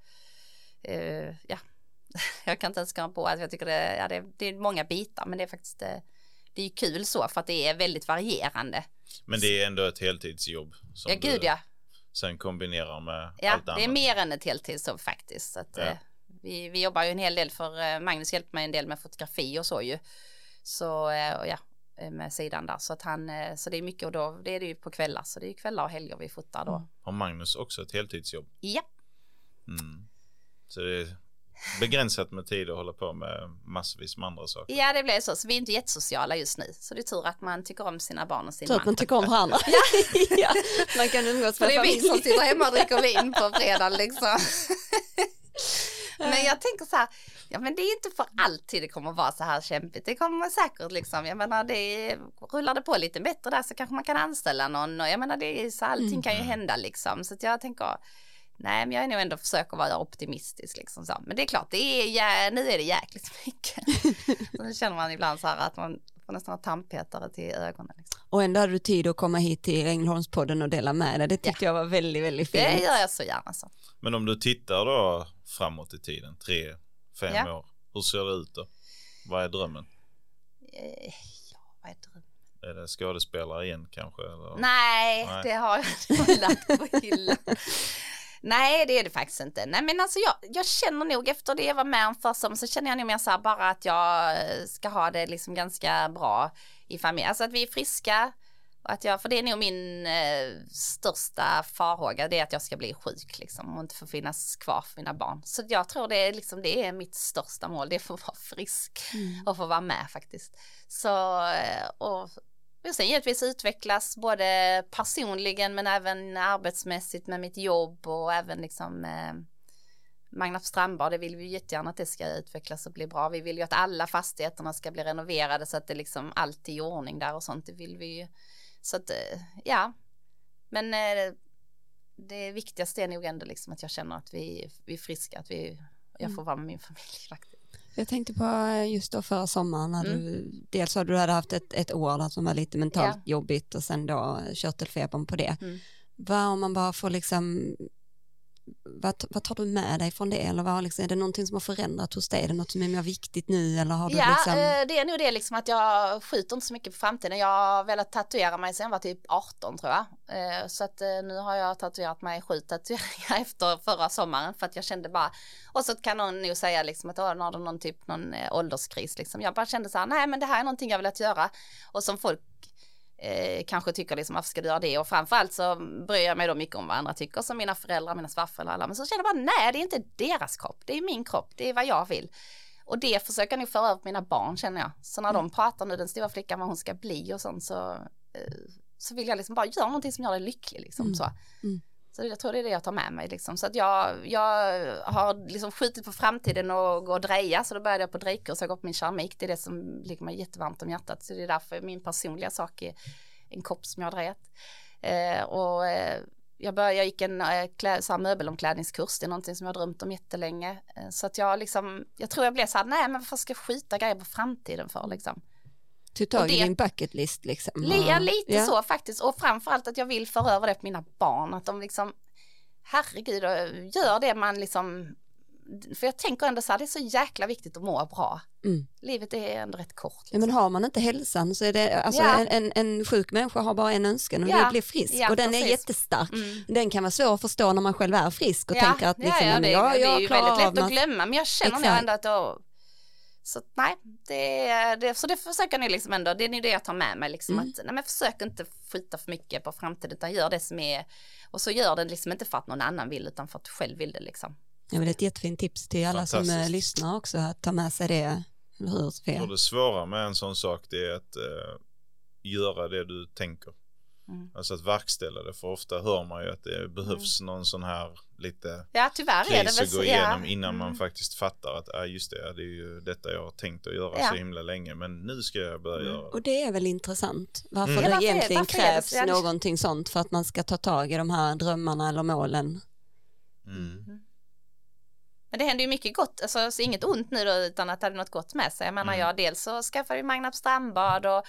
eh, ja, jag kan inte ens komma på att jag tycker det, ja, det, det är många bitar men det är faktiskt det, det är ju kul så för att det är väldigt varierande. Men det är ändå ett heltidsjobb. Som Ja gud ja, sen kombinerar med ja allt det är annat. mer än ett heltidsjobb faktiskt. Så att, Ja. eh, vi, vi jobbar ju en hel del för eh, Magnus hjälper mig en del med fotografi och så ju. Så eh, och ja, eh, med sidan där så att han, eh, så det är mycket och då det är det ju på kvällar så det är ju kvällar och helger vi fotar då. Har Magnus också ett heltidsjobb? Ja, Mm. Så det är begränsat med tid att hålla på med massvis med andra saker. ja det blev så, så vi är inte jättesociala just nu. Så det är tur att man tycker om sina barn och sin Så att man. man tycker om varandra. ja, man kan umgås med det är vi som sitter hemma och dricker vin på fredag liksom. Men jag tänker så här, ja men det är inte för alltid det kommer vara så här kämpigt. Det kommer säkert liksom, jag menar det rullar det på lite bättre där så kanske man kan anställa någon och jag menar det är så allting kan ju hända liksom. Så att jag tänker, nej men jag är nog ändå försöker vara optimistisk liksom så. Men det är klart, det är, nu är det jäkligt mycket. så nu känner man ibland så här att man får nästan ha tandpetare till ögonen. Liksom. Och ändå hade du tid att komma hit till Ängelholmspodden och dela med dig. Det tyckte jag var väldigt, väldigt fint. Det gör jag så gärna så. Men om du tittar då framåt i tiden, tre, fem Ja. år. Hur ser det ut då? Vad är drömmen? Eh, Ja, vad är drömmen? Är det skådespelare igen kanske? Eller? Nej, Nej. det har jag lagt på hyllan. Nej, det är det faktiskt inte. Nej, men alltså jag, jag känner nog efter det jag var med om första så känner jag nog mer så här bara att jag eh, ska ha det liksom ganska bra i familjen. Alltså att vi är friska. Och att jag, för det är nog min eh, största farhåga, det är att jag ska bli sjuk liksom och inte få finnas kvar för mina barn. Så jag tror det är liksom, det är mitt största mål, det är att få vara frisk Mm. och få vara med faktiskt. Så, eh, och och sen givetvis utvecklas både personligen men även arbetsmässigt med mitt jobb och även liksom eh, Magnus strandbad, det vill vi ju jättegärna att det ska utvecklas och bli bra. Vi vill ju att alla fastigheterna ska bli renoverade så att det liksom alltid är i ordning där och sånt. Det vill vi ju. Så att eh, ja, men eh, det viktigaste är nog ändå liksom att jag känner att vi, vi är friska, att vi, jag får vara med min familj faktiskt. Jag tänkte på eh, just då förra sommaren när Mm. du, dels har du hade haft ett, ett år som var lite mentalt Ja. jobbigt och sen då körtelfebern på det. Mm. Vad om man bara får liksom, vad, vad tar du med dig från det eller vad, liksom, är det någonting som har förändrat hos dig? Är det något som är mer viktigt nu eller har du Ja, liksom? eh, det är nog det liksom att jag skjuter inte så mycket på framtiden. Jag har velat tatuera mig sedan jag var typ 18 tror jag. Eh, Så att eh, nu har jag tatuerat mig sju tatueringar efter förra sommaren för att jag kände bara, och så kan någon nog säga liksom att "Åh, nu har du någon typ någon ålderskris liksom. Jag bara kände så här, nej men det här är någonting jag velat göra och som folk eh, kanske tycker liksom varför ska du göra det och framförallt så bryr jag mig då mycket om vad andra tycker som mina föräldrar, mina svärföräldrar alla men så känner jag bara nej det är inte deras kropp, det är min kropp, det är vad jag vill. Och det försöker jag nog föra över på mina barn känner jag. Så när de pratar nu, den stora flickan vad hon ska bli och sånt så, eh, så vill jag liksom bara göra någonting som gör dig lycklig liksom Mm. så. Mm. Så jag tror det är det jag tar med mig liksom. Så att jag, jag har liksom skjutit på framtiden och går och dreja så då började jag på drejkurs och går på min keramik. Det är det som ligger mig jättevarmt om hjärtat. Så det är därför min personliga sak är en kopp som jag har drejat. Eh, och eh, jag, började, jag gick en eh, klä, så här möbelomklädningskurs, det är någonting som jag har drömt om jättelänge. Eh, så att jag liksom, jag tror jag blev så här, nej men varför ska jag skjuta grejer på framtiden för liksom? Tog tag i det- din bucket list liksom? Li, ja, lite ja. så faktiskt. Och framförallt att jag vill föra över det på mina barn. Att de liksom, herregud, gör det man liksom, för jag tänker ändå så här, det är så jäkla viktigt att må bra. Mm. Livet är ändå rätt kort. Ja, men har man inte hälsan så är det, alltså Ja. en, en, en sjuk människa har bara en önskan och det är Ja. att bli frisk Ja, och den är precis. jättestark. Mm. Den kan vara svår att förstå när man själv är frisk och tänker att liksom, ja, det, jag, det är jag ju klarar väldigt lätt att glömma men jag känner nog ändå att då, så att, nej, det, är- det, så det försöker ni liksom ändå, det är det jag tar med mig liksom Mm. att, nej men försök inte skjuta för mycket på framtiden utan gör det som är, och så gör det liksom inte för att någon annan vill utan för att du själv vill det liksom. Ja, men det är ett jättefint tips till alla som eh, lyssnar också att ta med sig det. Eller hur Sofia? Det svåra med en sån sak det är att eh, göra det du tänker. Mm. Alltså att verkställa det. För ofta hör man ju att det behövs någon sån här lite Ja tyvärr är det väl att gå ja. igenom innan Mm. man faktiskt fattar att ah, just det, det är ju detta jag har tänkt att göra Ja. så himla länge. Men nu ska jag börja Mm. göra det. Och det är väl intressant varför Mm. det Ja, varför är- egentligen varför krävs? Ja, det- någonting sånt för att man ska ta tag i de här drömmarna eller målen. Mm. Men det händer ju mycket gott, alltså så inget ont nu då utan att det hade något gott med sig. Jag menar Mm. jag dels så skaffade jag Magnap strandbad och,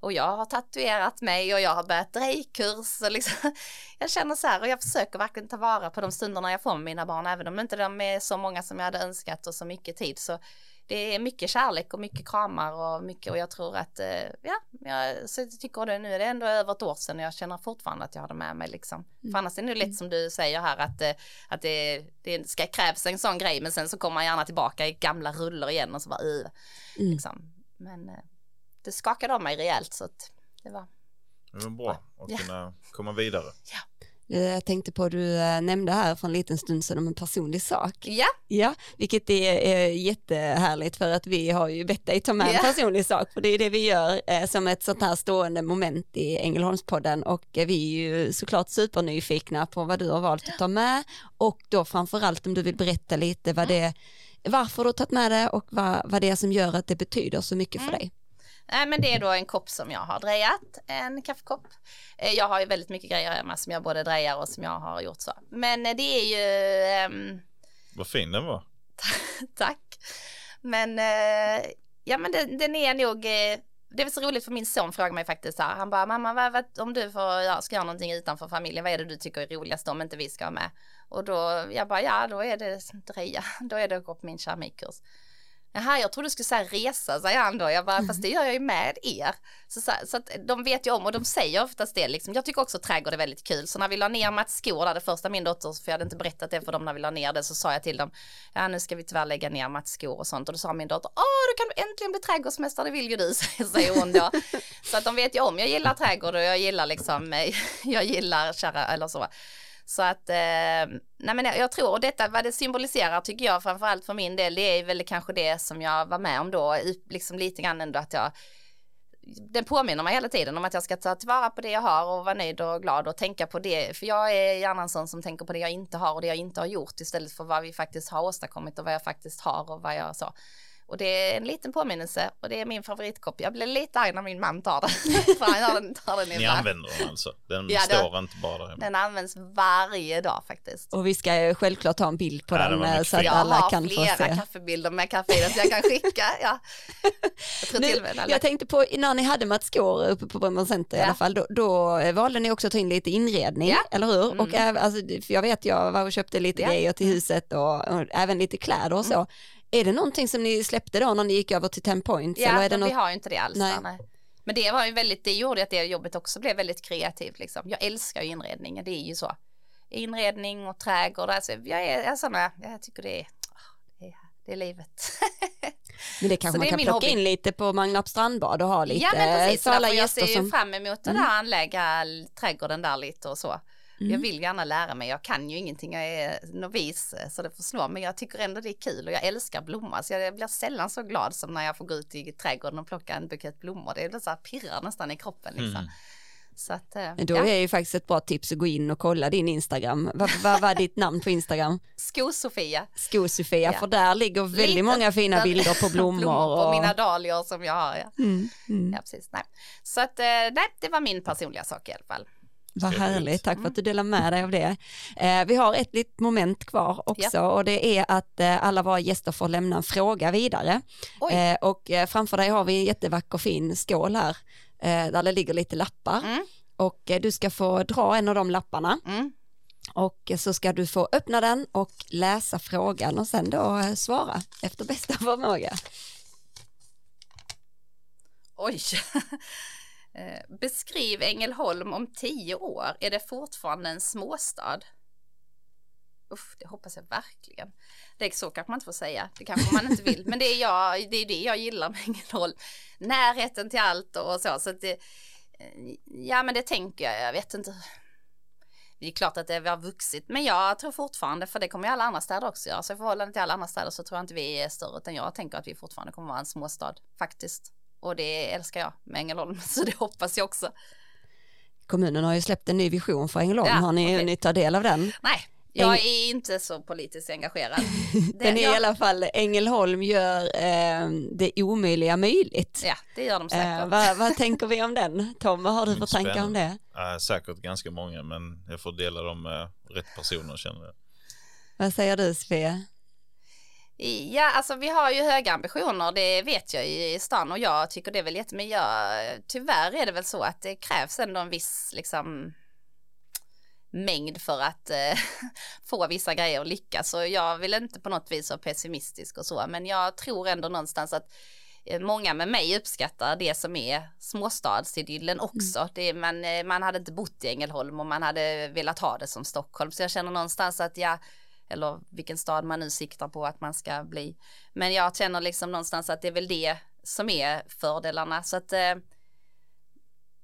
och jag har tatuerat mig och jag har börjat drejkurs och liksom, jag känner så här och jag försöker verkligen ta vara på de stunderna jag får med mina barn även om inte de är så många som jag hade önskat och så mycket tid så det är mycket kärlek och mycket kramar och mycket och jag tror att, eh, ja, jag så tycker det nu är det ändå över ett år sedan och jag känner fortfarande att jag har det med mig liksom. För annars är det lätt som du säger här att, eh, att det, det ska krävs en sån grej men sen så kommer man gärna tillbaka i gamla rullor igen och så bara uh, Mm. liksom. Men eh, det skakade av mig rejält så att det var, Det var bra att Ja. kunna komma vidare. Eh, Jag tänkte på du eh, nämnde här för en liten stund sedan om en personlig sak. ja, Ja, vilket är, är jättehärligt för att vi har ju bett dig ta med Ja. en personlig sak för det är det vi gör eh, som ett sånt här stående moment i Ängelholmspodden och eh, vi är ju såklart supernyfikna på vad du har valt att ta med och då framförallt om du vill berätta lite vad det varför du har tagit med det och vad, vad det är som gör att det betyder så mycket för Mm. dig. Nej, men det är då en kopp som jag har drejat, en kaffekopp. Eh, Jag har ju väldigt mycket grejer hemma som jag både drejar och som jag har gjort så. Men eh, det är ju, ehm, Vad fin den var. tack. Men eh, ja, men den, den är nog, eh, det väl så roligt för min son frågar mig faktiskt så här, han bara mamma vad, vad, om du får, ja, ska göra någonting utanför familjen, vad är det du tycker är roligast om inte vi ska vara med? Och då, jag bara ja, då är det dreja, då är det att gå på min keramikkurs. Jaha, jag trodde du skulle säga resa, säger han då. Jag bara, fast det gör jag ju med er. Så, så, så, att de vet ju om och de säger oftast det liksom. Jag tycker också trädgård är väldigt kul. Så när vi la ner Mats skor där, det första min dotter, för jag hade inte berättat det för dem när vi la ner det, så sa jag till dem, ja nu ska vi tyvärr lägga ner Mats skor och sånt. Och då sa min dotter, åh, då kan du äntligen bli trädgårdsmästare, det vill ju du, säger hon då. så att de vet ju om, jag gillar trädgård och jag gillar liksom, jag gillar kära, eller så. Så att, eh, nej men jag tror, och detta vad det symboliserar tycker jag framförallt för min del, det är väl kanske det som jag var med om då, liksom lite grann ändå att jag den påminner mig hela tiden om att jag ska ta tillvara på det jag har och vara nöjd och glad och tänka på det. För jag är gärna en sån som tänker på det jag inte har och det jag inte har gjort istället för vad vi faktiskt har åstadkommit och vad jag faktiskt har och vad jag så. Och det är en liten påminnelse och det är min favoritkopp. Jag blir lite arg när min man tar den. För han tar den, tar den Ni använder den alltså? Den ja, står den, inte bara där hemma? Den används varje dag faktiskt. Och vi ska självklart ta en bild på ja, den eh, så att alla kan få se. Jag har flera kaffebilder med kaffe så jag kan skicka. Ja. Jag, nu, jag tänkte på när ni hade Mats Skår uppe på Bromma Center ja. i alla fall, då, då, valde ni också att ta in lite inredning, ja. eller hur? Mm. Och alltså, för jag vet jag var och köpte lite grejer till huset och, och även lite kläder och så. Mm. Är det någonting som ni släppte då när ni gick över till 10 points? Ja, eller är det något... vi har ju inte det alls. Nej. nej. Men det var ju väldigt, det gjorde att det jobbet också blev väldigt kreativt liksom. Jag älskar ju inredning, det är ju så. Inredning och trädgård, alltså jag är, alltså, nej, jag tycker det är, det är, det är livet. Men det kanske man kan plocka hobby. in lite på Magnarp strandbad och ha lite Ja men precis, för jag ser ju som... fram emot det där mm. anlägga trädgården där lite och så. Mm. Jag vill gärna lära mig, jag kan ju ingenting, jag är novis så det får slå, men jag tycker ändå det är kul och jag älskar blommor så jag blir sällan så glad som när jag får gå ut i trädgården och plocka en bukett blommor. Det är så här pirrar nästan i kroppen liksom. Mm. Så att, eh, Då ja. är ju faktiskt ett bra tips att gå in och kolla din Instagram. Vad, vad var ditt namn på Instagram? Sko-Sofia. Sko-Sofia, ja. för där ligger väldigt Lite, många fina bilder på blommor. blommor och... mina dahlior som jag har. Ja, mm, mm. ja precis. Nej. Så att, eh, nej, det var min personliga sak i alla fall. Vad härligt, tack för att du delar med dig av det. Eh, vi har ett litet moment kvar också ja. och det är att eh, alla våra gäster får lämna en fråga vidare. Eh, och eh, framför dig har vi en jättevacker fin skål här där det ligger lite lappar. Mm. Och du ska få dra en av de lapparna. Mm. Och så ska du få öppna den och läsa frågan och sen då svara efter bästa förmåga. Oj. Eh, beskriv Ängelholm om tio år. Är det fortfarande en småstad? Uff, det hoppas jag verkligen. Det är så kanske man inte får säga. Det kanske man inte vill. Men det är, jag, det, är det jag gillar med Ängelholm. Närheten till allt och så. så det, eh, ja, men det tänker jag. Jag vet inte. Det är klart att det har vuxit, men jag tror fortfarande, för det kommer ju alla andra städer också göra, så i förhållande till alla andra städer så tror jag inte vi är större, utan jag tänker att vi fortfarande kommer vara en småstad, faktiskt och det älskar jag med Ängelholm så det hoppas jag också. Kommunen har ju släppt en ny vision för Ängelholm, ja, har ni okay. hunnit ta del av den? Nej, jag är inte så politiskt engagerad. Den är jag... i alla fall, Ängelholm gör eh, det omöjliga möjligt. Ja, det gör de säkert. Eh, vad, vad, tänker vi om den? Tom, vad har du för tankar om det? Äh, säkert ganska många, men jag får dela dem med rätt personer känner jag. Vad säger du Sofia? Ja, alltså vi har ju höga ambitioner, det vet jag i stan och jag tycker det är väl jättemycket, jag, tyvärr är det väl så att det krävs ändå en viss liksom mängd för att eh, få vissa grejer att lyckas. Så jag vill inte på något vis vara pessimistisk och så, men jag tror ändå någonstans att eh, många med mig uppskattar det som är småstadsidyllen mm. också. Mm. Det, man, eh, man hade inte bott i Ängelholm och man hade velat ha det som Stockholm, så jag känner någonstans att jag eller vilken stad man nu siktar på att man ska bli. Men jag känner liksom någonstans att det är väl det som är fördelarna så att eh,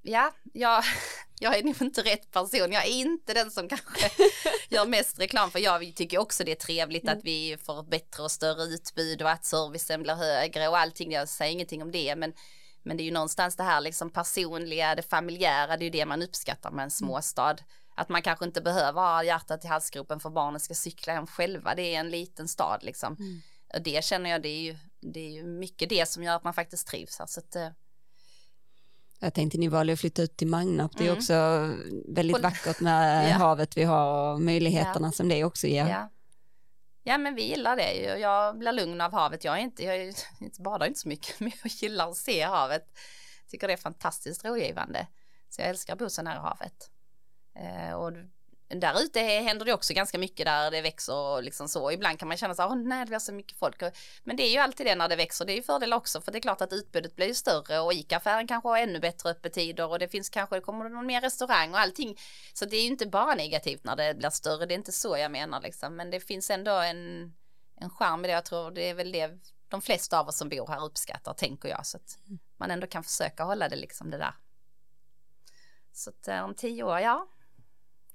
ja, jag, jag är nog inte rätt person. Jag är inte den som kanske gör mest reklam för jag tycker också det är trevligt mm. att vi får bättre och större utbud och att servicen blir högre och allting. Jag säger ingenting om det, men men det är ju någonstans det här liksom personliga, det familjära, det är ju det man uppskattar med en mm. småstad. Att man kanske inte behöver ha hjärtat i halsgropen för barnen ska cykla hem själva. Det är en liten stad liksom. Mm. Och det känner jag, det är ju, det är ju mycket det som gör att man faktiskt trivs här. Så att, eh, jag tänkte ni valde att flytta ut till Magnarp. Det är mm. också väldigt vackert med ja. havet vi har och möjligheterna ja. som det också ger. Ja. ja. men vi gillar det ju. Jag blir lugn av havet. Jag, är inte, jag är, badar inte så mycket, men jag gillar att se havet. Tycker det är fantastiskt rogivande. Så jag älskar att bo så nära havet. Eh, och där ute händer det också ganska mycket där det växer och liksom så. Ibland kan man känna så här, nej det blir så mycket folk. Men det är ju alltid det när det växer, det är ju fördel också för det är klart att utbudet blir större och ICA-affären kanske har ännu bättre öppettider och det finns kanske, det kommer någon mer restaurang och allting. Så det är ju inte bara negativt när det blir större, det är inte så jag menar liksom. Men det finns ändå en, en charm i det, jag tror det är väl det de flesta av oss som bor här uppskattar, tänker jag. Så att man ändå kan försöka hålla det liksom det där. Så att eh, om tio år, ja,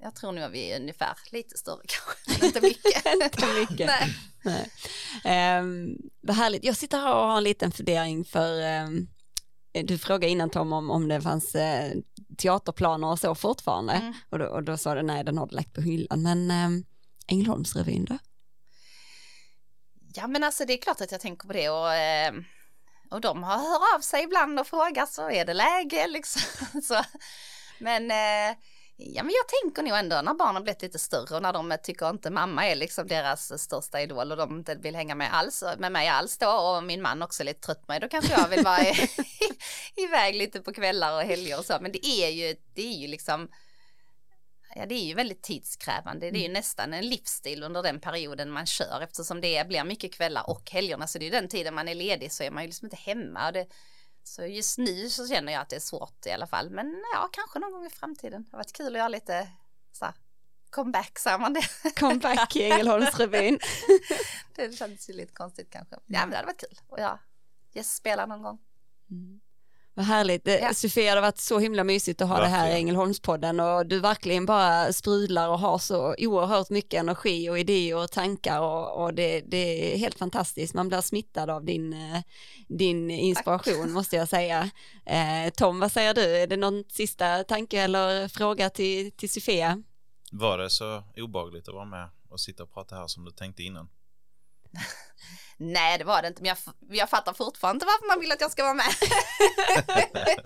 jag tror nog att vi är ungefär lite större kanske, inte mycket. inte mycket. Nej. Nej. Um, vad härligt. Jag sitter här och har en liten fundering för um, du frågade innan Tom om, om det fanns uh, teaterplaner och så fortfarande mm. och, då, och då sa du nej den har du lagt på hyllan men um, Ängelholmsrevyn då? Ja men alltså det är klart att jag tänker på det och, och de har hört av sig ibland och frågat så är det läge liksom. så, men uh, Ja men jag tänker nog ändå när barnen blivit lite större och när de tycker inte mamma är liksom deras största idol och de inte vill hänga med alls, med mig alls då och min man också är lite trött på mig, då kanske jag vill vara iväg lite på kvällar och helger och så. Men det är ju, det är ju liksom, ja det är ju väldigt tidskrävande, det är ju mm. nästan en livsstil under den perioden man kör eftersom det blir mycket kvällar och helgerna så det är ju den tiden man är ledig så är man ju liksom inte hemma. Och det, så just nu så känner jag att det är svårt i alla fall. Men ja, kanske någon gång i framtiden. Det har varit kul att göra lite så här, comeback, säger man det? Comeback i Ängelholmsrevyn. det känns ju lite konstigt kanske. Ja, men det hade varit kul. Och ja, gästspela någon gång. Mm. Vad härligt. Ja. Sofia, det har varit så himla mysigt att ha verkligen. det här i Ängelholmspodden och du verkligen bara sprudlar och har så oerhört mycket energi och idéer och tankar och, och det, det, är helt fantastiskt. Man blir smittad av din, eh, din inspiration Tack. måste jag säga. Eh, Tom, vad säger du? Är det någon sista tanke eller fråga till, till Sofia? Var det så obagligt att vara med och sitta och prata här som du tänkte innan? Nej, det var det inte, men jag, jag fattar fortfarande inte varför man vill att jag ska vara med.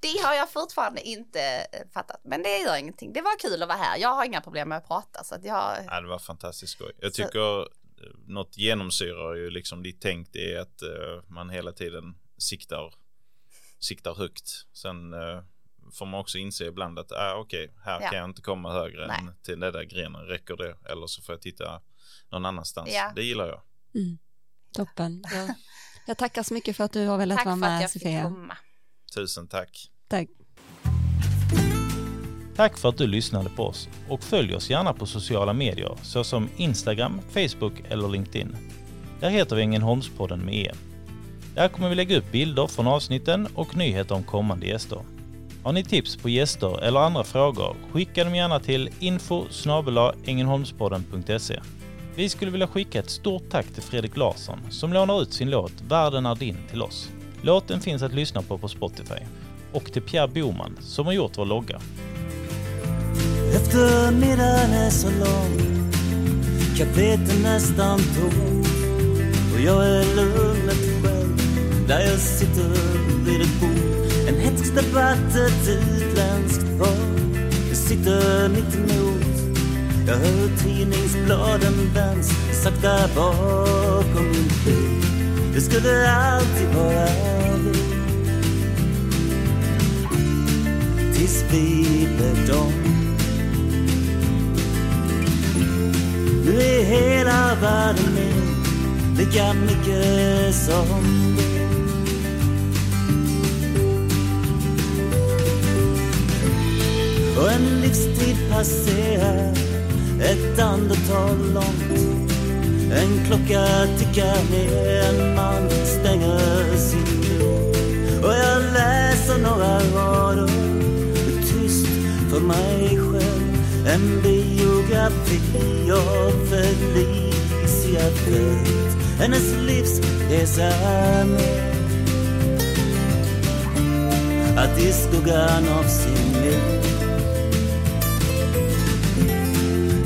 det har jag fortfarande inte eh, fattat, men det gör ingenting. Det var kul att vara här. Jag har inga problem med att prata. Så att jag... ja, det var fantastiskt skoj. Jag tycker så... något genomsyrar ju liksom ditt tänk, det är att uh, man hela tiden siktar, siktar högt. Sen uh, får man också inse ibland att ah, okej, okay, här ja. kan jag inte komma högre Nej. än till den där grenen, räcker det? Eller så får jag titta någon annanstans. Ja. Det gillar jag. Mm. Toppen. Ja. Jag tackar så mycket för att du har velat vara med Sofia. Tack för att jag fick komma. Tusen tack. Tack. Tack för att du lyssnade på oss och följ oss gärna på sociala medier såsom Instagram, Facebook eller LinkedIn. Där heter vi Ängelholmspodden med E. Där kommer vi lägga upp bilder från avsnitten och nyheter om kommande gäster. Har ni tips på gäster eller andra frågor, skicka dem gärna till info vi skulle vilja skicka ett stort tack till Fredrik Larsson som lånar ut sin låt Världen är din till oss. Låten finns att lyssna på på Spotify. Och till Pierre Boman som har gjort vår logga. Eftermiddagen är så lång Kapet är nästan tom Och jag är lugnet själv Där jag sitter vid ett bord En hätsk debatt, ett utländskt par Jag sitter mitt emot jag hör tidningsbladen vänds sakta bakom min bil. Det skulle alltid vara vi. Tills vi blev dem. Nu är hela världen min, lika mycket som din Och en livstid passerar ett andetag långt. En klocka tickar ner, en man stänger sin dörr. Och jag läser några rader. Tyst för mig själv. En biografi av Felicia Fält. Hennes livsresa med Att i skuggan av sin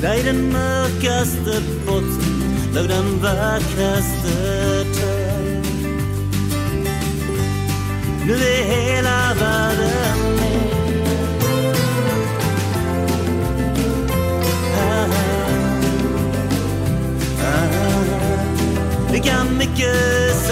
där i den mörkaste botten låg den vackraste törn. Nu är hela världen med. Ah, ah, ah. ah, ah. Lika mycket